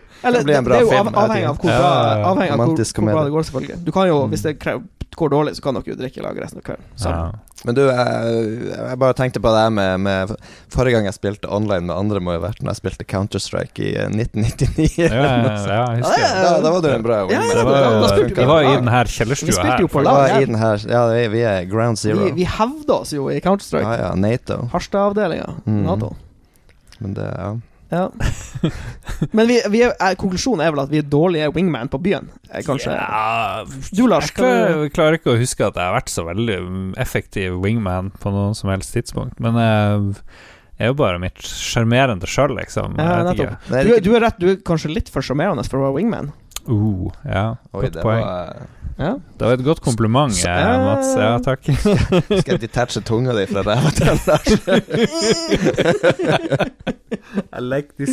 <laughs> Eller, Det blir en bra det er jo film, av, avhengig av hvor Ja, bra, ja, ja. avhengig av hvor, hvor bra det går, selvfølgelig. Du kan jo, Mm. hvis det går dårlig, så kan dere jo drikke i lag resten av kvelden. Ja. Men du, jeg, jeg bare tenkte på det her med, med Forrige gang jeg spilte online med andre, må jo ha vært når jeg spilte Counter-Strike i eh, 1999. Ja, ja, ja, jeg <laughs> husker ja, Da, da var du en bra Ja, ja, Det var, vi det var i den her Vi kjellerstua spilte her. jo på lag. var i den her Ja, vi, vi er ground zero. Vi, vi hevda oss jo i Counter-Strike. ja, ja, Nato. Harstad-avdelinga. Mm. Nato. Men det, ja. Ja. <laughs> Men vi, vi er, er, konklusjonen er vel at vi er dårlige wingman på byen, eh, kanskje? Ja, Du, Lars, jeg klarer, du jeg klarer ikke å huske at jeg har vært så veldig mm, effektiv wingman på noe som helst tidspunkt, men jeg er jo bare mitt sjarmerende sjøl, liksom. Ja, nettopp. du, du er rett, du er kanskje litt for sjarmerende for å være wingman. Uh, ja, Oi, godt poeng. var Ja. Det var et godt kompliment, S eh, Mats. Ja, takk. <laughs> Skal jeg detache tunga di fra ræva til Lars? <laughs> I like this.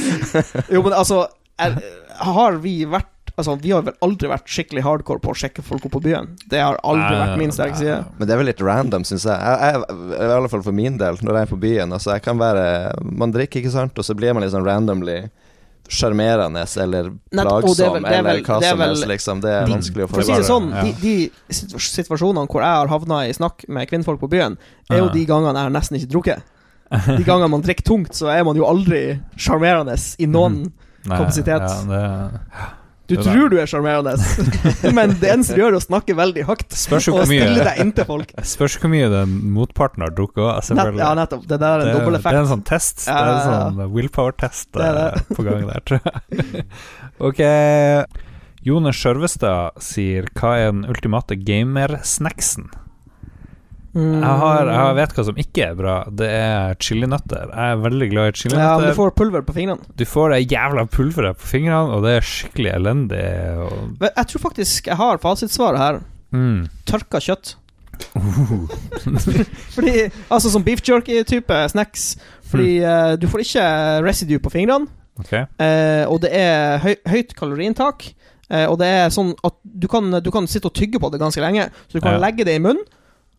Jo, men altså er, Har vi vært Altså, vi har vel aldri vært skikkelig hardcore på å sjekke folk opp på byen. Det har aldri vært min sterke side. Men det er vel litt random, syns jeg. Jeg, jeg. I alle fall for min del, når jeg er på byen. Altså, jeg kan være Man drikker, ikke sant, og så blir man litt sånn randomly sjarmerende eller plagsom vel- er eller vel- hva er som vel- helst, liksom. Det er de- vanskelig å For å si det sånn, Ja. de, de situasjonene hvor jeg har havna i snakk med kvinnfolk på byen, er jo de gangene jeg har nesten ikke drukket. De gangene man drikker tungt, så er man jo aldri sjarmerende i noen Nei, Kapasitet. Ja, det Du Det der. tror du er sjarmerende, <laughs> men det eneste du gjør, er å snakke veldig høyt spørs og mye, stille deg inntil folk. <laughs> Spørs hvor mye den motparten har drukket òg, Nett, ja, nettopp. Det der er en dobbel det er en sånn test. Ja, det er en sånn willpower-test Det er det. eh, på gang der, tror jeg. <laughs> ok. Jone Skjørvestad sier hva er den ultimate gamersnacksen? Mm. Jeg, har, jeg vet hva som ikke er bra. Det er chilinøtter. Jeg er veldig glad i Ja, chilinøtter. du får pulver på fingrene. du får det jævla pulveret på fingrene, og det er skikkelig elendig. Og, Jeg tror faktisk jeg har fasitsvaret her. mm. Tørka kjøtt. <laughs> <laughs> Fordi, altså Som beef jerky-type snacks. Fordi eh, du får ikke residue på fingrene, Okay. Uh, og det er høy, høyt kaloriinntak. Uh, og det er sånn at du kan, du kan sitte og tygge på det ganske lenge. Så du kan Ja. legge det i munnen,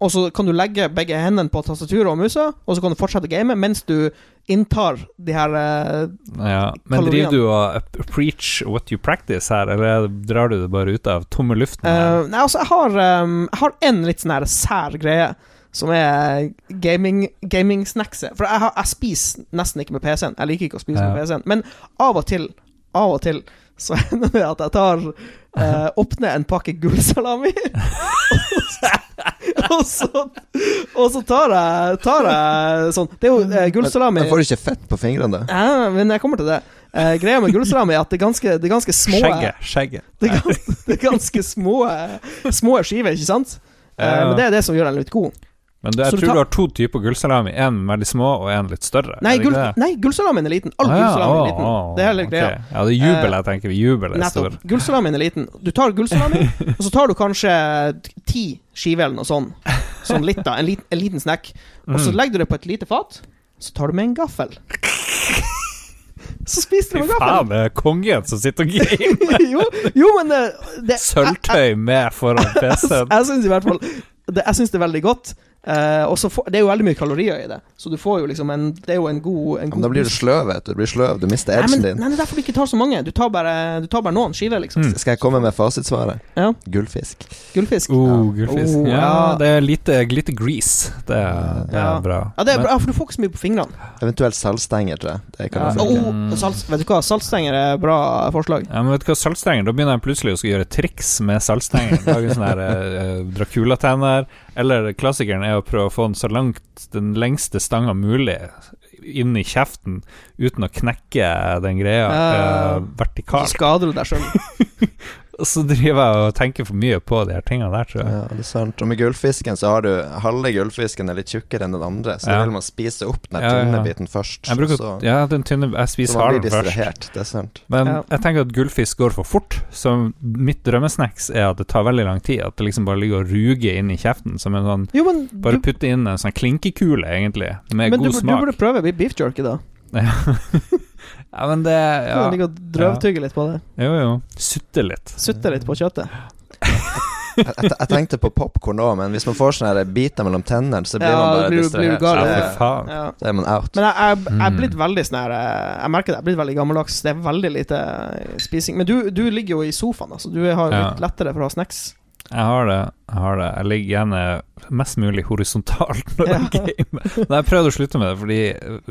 og så kan du legge begge hendene på tastaturet og musa, og så kan du fortsette å game mens du inntar de her eh, Ja. Men Kaloriene. driver du og preach what you practice her, eller drar du det bare ut av tomme luften? her? Eh, nei, altså, jeg har, um, jeg har en litt sånn her sær greie, som er gaming, gaming-snackset. For jeg, har, jeg spiser nesten ikke med PC-en. Jeg liker ikke å spise Ja. med PC-en. Men av og til, av og til, så <laughs> hender det at jeg tar eh, Åpner en pakke gullsalami. <laughs> og, så, og så tar jeg, tar jeg sånn Det er jo eh, gullsalami Men får du ikke fett på fingrene, da? ja, Men jeg kommer til det. Eh, greia med gullsalami er at det er ganske, det er ganske små Skjegget. skjegget. <laughs> det er ganske, det er ganske små, små skiver, ikke sant? Eh, Men det er det som gjør den litt god. Men det, jeg tror du tar- du har to typer gullsalami. En veldig små og en litt større. Nei, gull, nei gullsalamien er liten. All Ah, ja. gullsalami er liten. å, Det er hele greia. Okay. Ja, det er jubel Eh, jeg tenker. Jubel er stor. Nettopp. Gullsalamien er liten. Du tar gullsalami, <laughs> og så tar du kanskje ti skiver eller noe sånt. Sånn litt, da. En liten, en liten snack. Og så Mm. legger du det på et lite fat. Så tar du med en gaffel. Så spiser du med gaffel. faen, det er kongen som sitter og gamer. <laughs> jo, jo, men det, det Sølvtøy med foran <laughs> PC-en. Jeg syns i hvert fall det, Jeg synes det er veldig godt. Eh, og så får- Det er jo veldig mye kalorier i det, så du får jo liksom en Det er jo en god, en god Men da blir du sløv, vet du. Du blir sløv, du mister Nei, men, edgen nei, det er derfor du ikke tar så mange. Du tar bare, du tar bare noen skiver, liksom. Mm. Skal jeg komme med fasitsvaret? Ja. Gullfisk. Gullfisk. Oh, gullfisk. Oh, ja, ja. det er lite, lite grease. Det er, det er bra. Ja, det er Men- bra, for du får ikke så mye på fingrene. Eventuelt saltstenger, tror jeg. Det kan Ja. Oh, salt, vet du hva, saltstenger er bra forslag. Ja, men vet du hva, saltstenger Da begynner jeg plutselig å gjøre triks med saltstenger. Lage sånne her eh, Dracula-tenner. Eller klassikeren er å prøve å få den så langt den lengste stanga mulig inn i kjeften uten å knekke den greia uh, vertikalt. skader du deg sjøl. <laughs> Og så driver jeg og tenker for mye på de her tingene der, tror jeg. Ja, det er sant. Og med gullfisken så har du halve gullfisken er litt tjukkere enn den andre, så Ja. da vil man spise opp den Ja, tynne ja. biten først. Jeg bruker så, Ja, den tynne Jeg spiser man blir halen først. Det er sant. Men Ja. jeg tenker at gullfisk går for fort, så mitt drømmesnacks er at det tar veldig lang tid. At det liksom bare ligger og ruger inn i kjeften som en sånn Jo, men Bare du, putte inn en sånn klinkekule, egentlig, med men du, god du smak. burde prøve beef jerky, da. <laughs> <laughs> ja, men det ja. kan ligge og drøvtygge litt på det. Jo, jo. Sutte litt. Sutte litt på kjøttet. Jeg, jeg, jeg tenkte på popkorn òg, men hvis man får sånne biter mellom tennene, så blir Ja, man bare blir blir distrahert. gal, Ja, Så er man out. Men jeg, jeg, jeg er Mm. blitt veldig sånn her eh, Jeg merker det, jeg er blitt veldig gammeldags. Det er veldig lite spising. Men du, du ligger jo i sofaen, altså. Du har litt lettere for å ha snacks. Jeg har det. Jeg har det Jeg ligger gjerne mest mulig horisontalt <laughs> når jeg Ja. gamer. Men jeg prøvde å slutte med det, fordi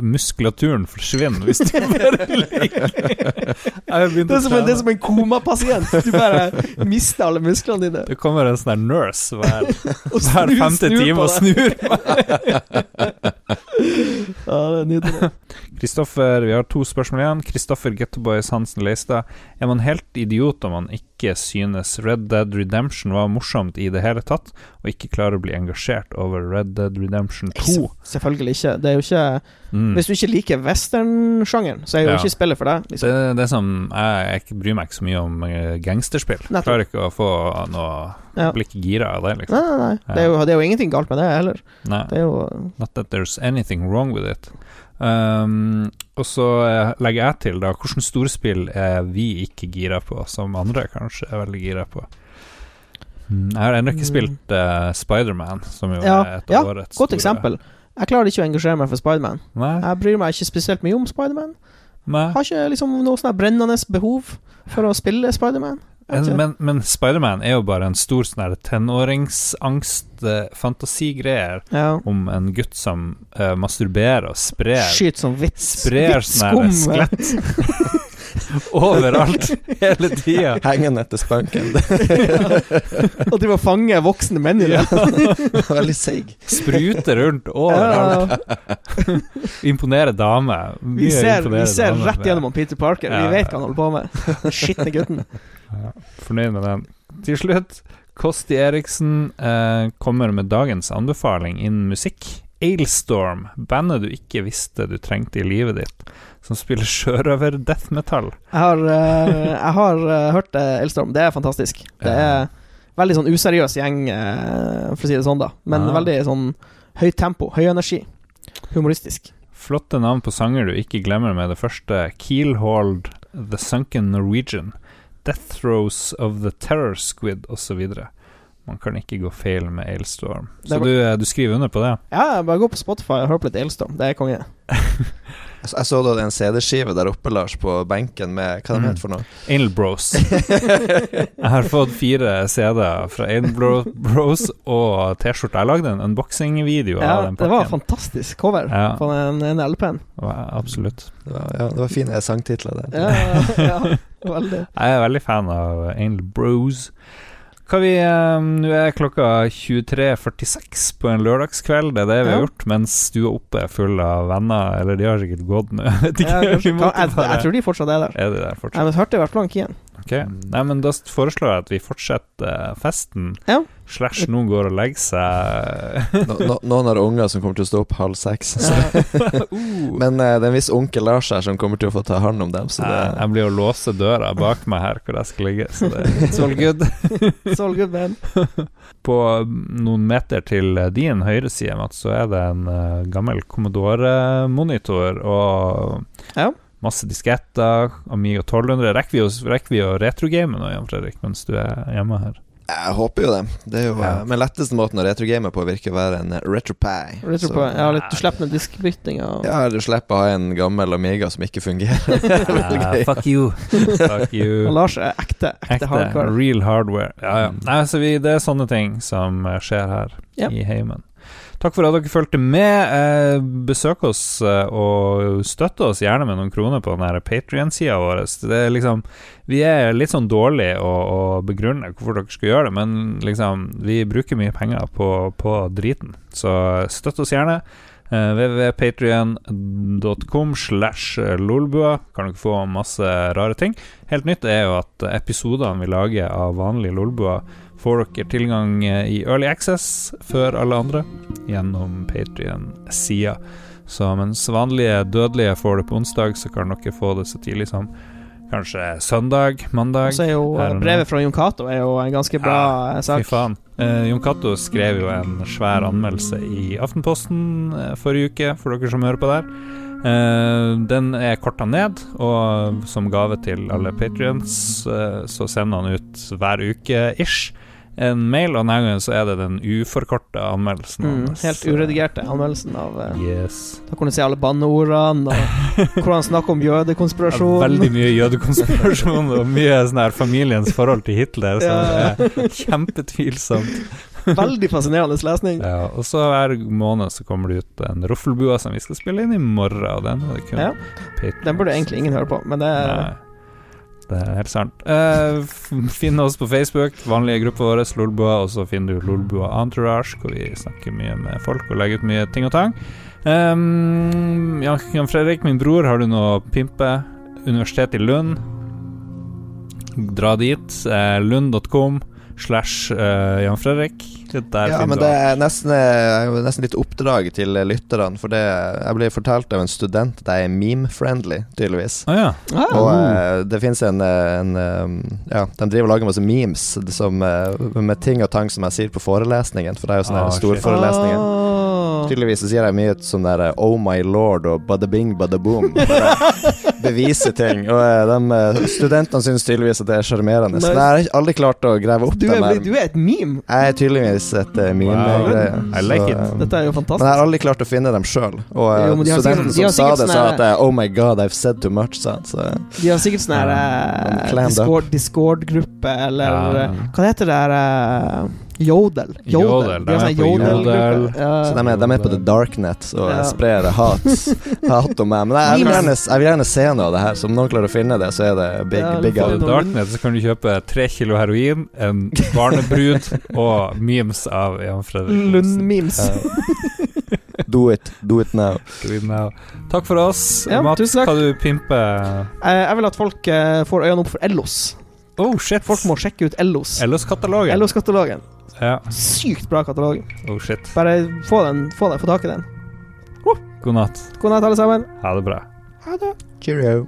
muskulaturen forsvinner hvis du <laughs> bare ligger Det er som en, det er som en komapasient. Du bare mister alle musklene dine. Det kommer en sånn nurse hver, <laughs> hver femte time og snur meg. Ja, det er nydelig. Kristoffer, vi har to spørsmål igjen. Kristoffer Gettoboys Hansen Leistad. Er man helt idiot om man ikke synes Red Dead Redemption var morsomt i det hele tatt, og ikke klarer å bli engasjert over Red Dead Redemption 2? Selvfølgelig ikke. Det er jo ikke Mm. Hvis du ikke liker westernsjangeren, så er jo Ja. ikke spillet for deg. Liksom. det er som Jeg, jeg bryr meg ikke så mye om eh, gangsterspill. Nettopp. Klarer ikke å få noe Ja. Blir ikke gira av det, Nei, liksom. nei, nei. Det er, jo, det er jo ingenting galt med det heller. Nei. Det er jo Not that there's anything wrong with it. Um, og så eh, legger jeg til, da, hvilke storspill er vi ikke gira på, som andre kanskje er veldig gira på? Mm, Jeg har ennå ikke Mm. spilt uh, Spiderman, som jo Ja, er et ja, av årets Godt store- eksempel. Jeg klarer ikke å engasjere meg for Spiderman. Nei, Jeg bryr meg ikke spesielt mye om Spiderman. Har ikke liksom noe sånn brennende behov for å spille Spiderman. Jeg. Men, men Spiderman er jo bare en stor sånn tenåringsangst, eh, Ja. om en gutt som uh, masturberer og sprer Skyter sånn vits. Sprer sånn skelett <laughs> <laughs> overalt hele tida. <laughs> Hengende etter spanken. Og de må fange voksne menn i <laughs> det. Veldig seig. Sprute rundt overalt. Ja, dame damer. vi ser, vi ser dame rett gjennom Peter Parker. Ja, Vi vet hva han holder på med. Den skitne gutten. Ja, fornøyd med den. Til slutt, Kosti Eriksen eh, kommer med dagens anbefaling innen musikk. Ailstorm, bandet du ikke visste du trengte i livet ditt, som spiller sjørøver death metal. Jeg har, uh, jeg har uh, hørt uh, Elstorm. Det er fantastisk. Det er veldig sånn useriøs gjeng, uh, for å si det sånn, da. Men Ah. veldig sånn høyt tempo, høy energi. Humoristisk. Flotte navn på sanger du ikke glemmer med det første. Keelhold, The Sunken Norwegian, Death Throes of the Terror Squid osv. Man kan ikke gå feil med Ailstorm. Så du, eh, du skriver under på det? Ja, bare gå på Spotify og hør på litt Ailstorm. Det er konge. <laughs> Jeg så- jeg så da det er en CD-skive der oppe, Lars, på benken med Hva de Mm. heter for noe? Ailbros. Bros. <laughs> <laughs> Jeg har fått fire CD-er fra Ailbros Bros og T-skjorte. Jeg lagde en unboxing-video Ja, av den det var en fantastisk cover Ja. på den ene LP-en. Absolutt. Det var, ja, det var fine sangtitler der. Ja, ja, veldig. Jeg er veldig fan av Ailbros. Bros. Hva vi, eh, Nå er klokka 23.46 på en lørdagskveld. Det er det vi har gjort, mens du er oppe full av venner. Eller de har sikkert gått nå. <laughs> Jeg tror de fortsatt er der. Er de der fortsatt? Jeg hørte i hvert fall han Kien. Ok, Nei, men da foreslår jeg at vi fortsetter festen. Ja. Slash noen går og legger seg. no, no, noen har unger som kommer til å stå opp halv seks. Så. <laughs> Uh. Men uh, det er en viss onkel Lars her som kommer til å få ta hånd om dem. Så det... det, jeg blir å låse døra bak meg her hvor jeg skal ligge, så det <laughs> it's all good. <laughs> It's all good, man. På noen meter til din høyre side, Mats, så er det en eh, gammel Commodore-monitor og Ja. masse disketter, Amiga 1200. Rekker vi å, rekker vi å retrogame nå, Jan Fredrik, mens du er hjemme her? Jeg håper jo det. det er jo, Ja. eh, Men letteste måten å retrogame på virker å være en eh, RetroPie. Retro Så- på, ja, litt, du slipper med diskbytting og Ja, du slipper å ha en gammel Amiga som ikke fungerer. <laughs> Gøy. fuck you. <laughs> fuck you. Og Lars er ekte, ekte, Ekte, hardware. real hardware. Ja, ja. Nei, så vi, det er sånne ting som eh, skjer her Ja. i heimen. Takk for at dere fulgte med. Eh, besøk oss eh, og støtte oss gjerne med noen kroner på den Patrion-sida vår. Det er liksom Vi er litt sånn dårlige å, å begrunne hvorfor dere skal gjøre det, men liksom Vi bruker mye penger på, på driten, så støtt oss gjerne. Uh, www.patrion.com slash lolbua kan dere få masse rare ting. Helt nytt er jo at episodene vi lager av vanlige lolbua, får dere tilgang eh, i early access før alle andre gjennom Patrion-sida. Så mens vanlige dødelige får det på onsdag, så kan dere få det så tidlig som kanskje søndag, mandag. Og så er jo brevet fra Jon Cato er jo en ganske bra Fy sak. faen. Eh, Jon Cato skrev jo en svær anmeldelse i Aftenposten eh, forrige uke, for dere som hører på der. Eh, den er korta ned, og som gave til alle patrions eh, så sender han ut hver uke ish en mail, og denne gangen så er det den uforkorta anmeldelsen. Mm, helt uredigerte anmeldelsen av eh, Yes. Da kan du se alle banneordene, og <laughs> hvor han snakker om jødekonspirasjon. Veldig mye jødekonspirasjon og mye sånn her familiens forhold til Hitler, så Ja. det er kjempetvilsomt. Veldig fascinerende lesning. Ja, og så hver måned så kommer det ut en Roffelbua som vi skal spille inn i morgen, og den er det kun Ja. Den burde egentlig ingen høre på, men det er Nei, det er helt sant. Uh, finn oss på Facebook, vanlige grupper våre, Lolbua, og så finner du Lolbua Entourage, hvor vi snakker mye med folk og legger ut mye ting og tang. Um, Jan, Fredrik, min bror, har du noe å pimpe? Universitetet i Lund. Dra dit. Uh, Lund.com slash uh, Jan Fredrik. Der Ja, men det er nesten, eh, nesten litt oppdrag til lytterne. For det, jeg ble fortalt av en student at jeg er meme-friendly, tydeligvis. Ah, ja. Ah, Og uh, det fins en, en um, Ja, de driver og lager masse memes som, uh, med ting og tang som jeg sier på forelesningen, for det er jo sånne Ah, storforelesninger. Ah. Tydeligvis så sier jeg mye sånn der Oh my lord og bada bing, bada boom. <laughs> Bevise ting. Og eh, de eh, studentene syns tydeligvis at det er sjarmerende. Så jeg har aldri klart å grave opp Du er, dem. du er et meme. Jeg er tydeligvis et uh, meme-greie. Wow. like eh, Dette er jo men jeg har aldri klart å finne dem sjøl. Og eh, Jo, de studenten sikkert- de som sa det, sånn sa at eh, Oh my god, I've said too much, sa han. Så De har sikkert sånn her eh, clammed. Discord- Discord-gruppe, eller Ja. eh, Hva heter det eh, Jodel. Jodel, De de er sånn på Jodel-gruppe. Jodel. Så de er, de er på the darknet og Ja. sprer hat, <laughs> hat om meg. Men jeg, vil gjerne, jeg vil gjerne se noe av det her. Så om noen klarer å finne det, så er det big, Ja, big out. På the. Darknet så kan du kjøpe tre kilo heroin, en barnebrud <laughs> og memes av Jan Fredrik. Lund-memes. <laughs> Do it. Do it now. Do it now. Takk for oss. Ja, Matt, tusen takk. skal du pimpe Eh, Jeg vil at folk eh, får øynene opp for Ellos. Oh, shit. Folk må sjekke ut Ellos. Ellos-katalogen. Ellos-katalogen. Ja. Sykt bra katalog. Oh, shit. Bare få den, få den, få tak i den. God natt. God natt, alle sammen. Ha det bra. Cheerio.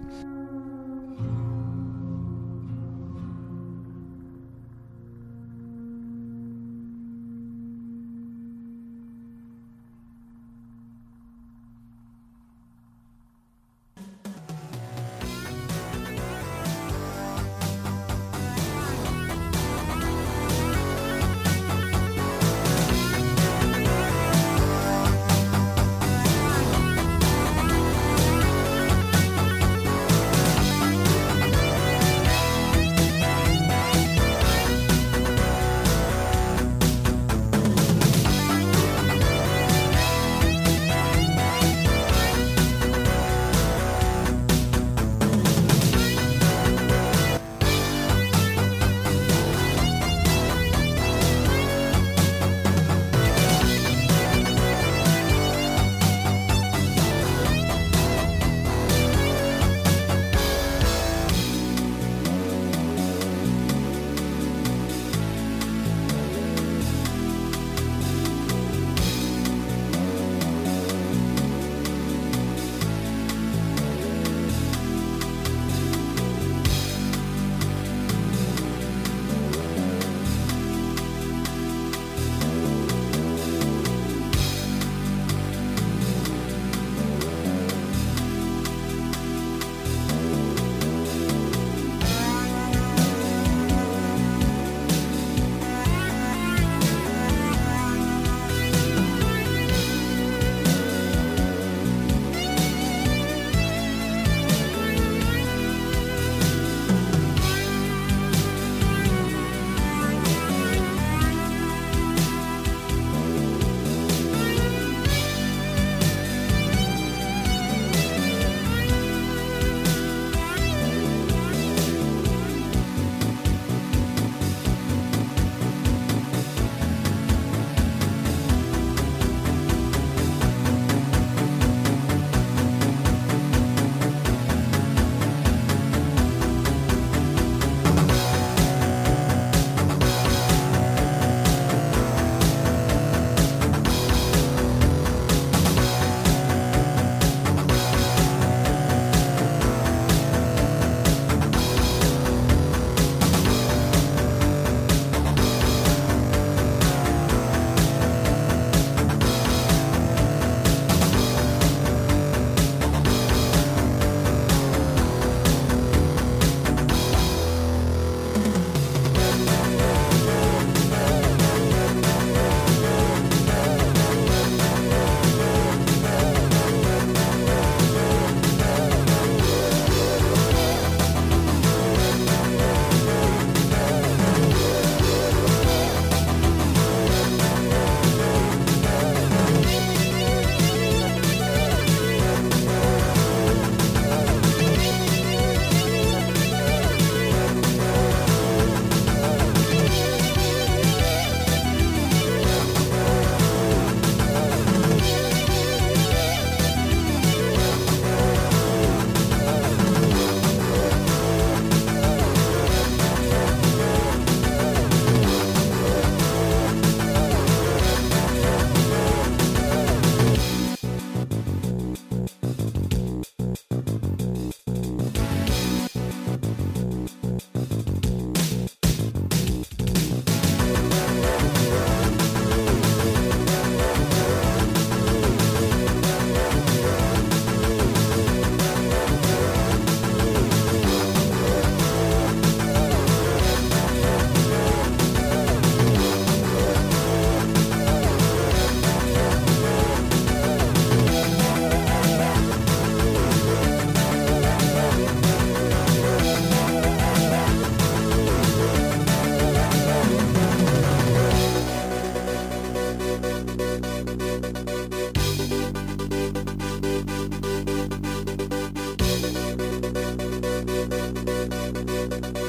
Música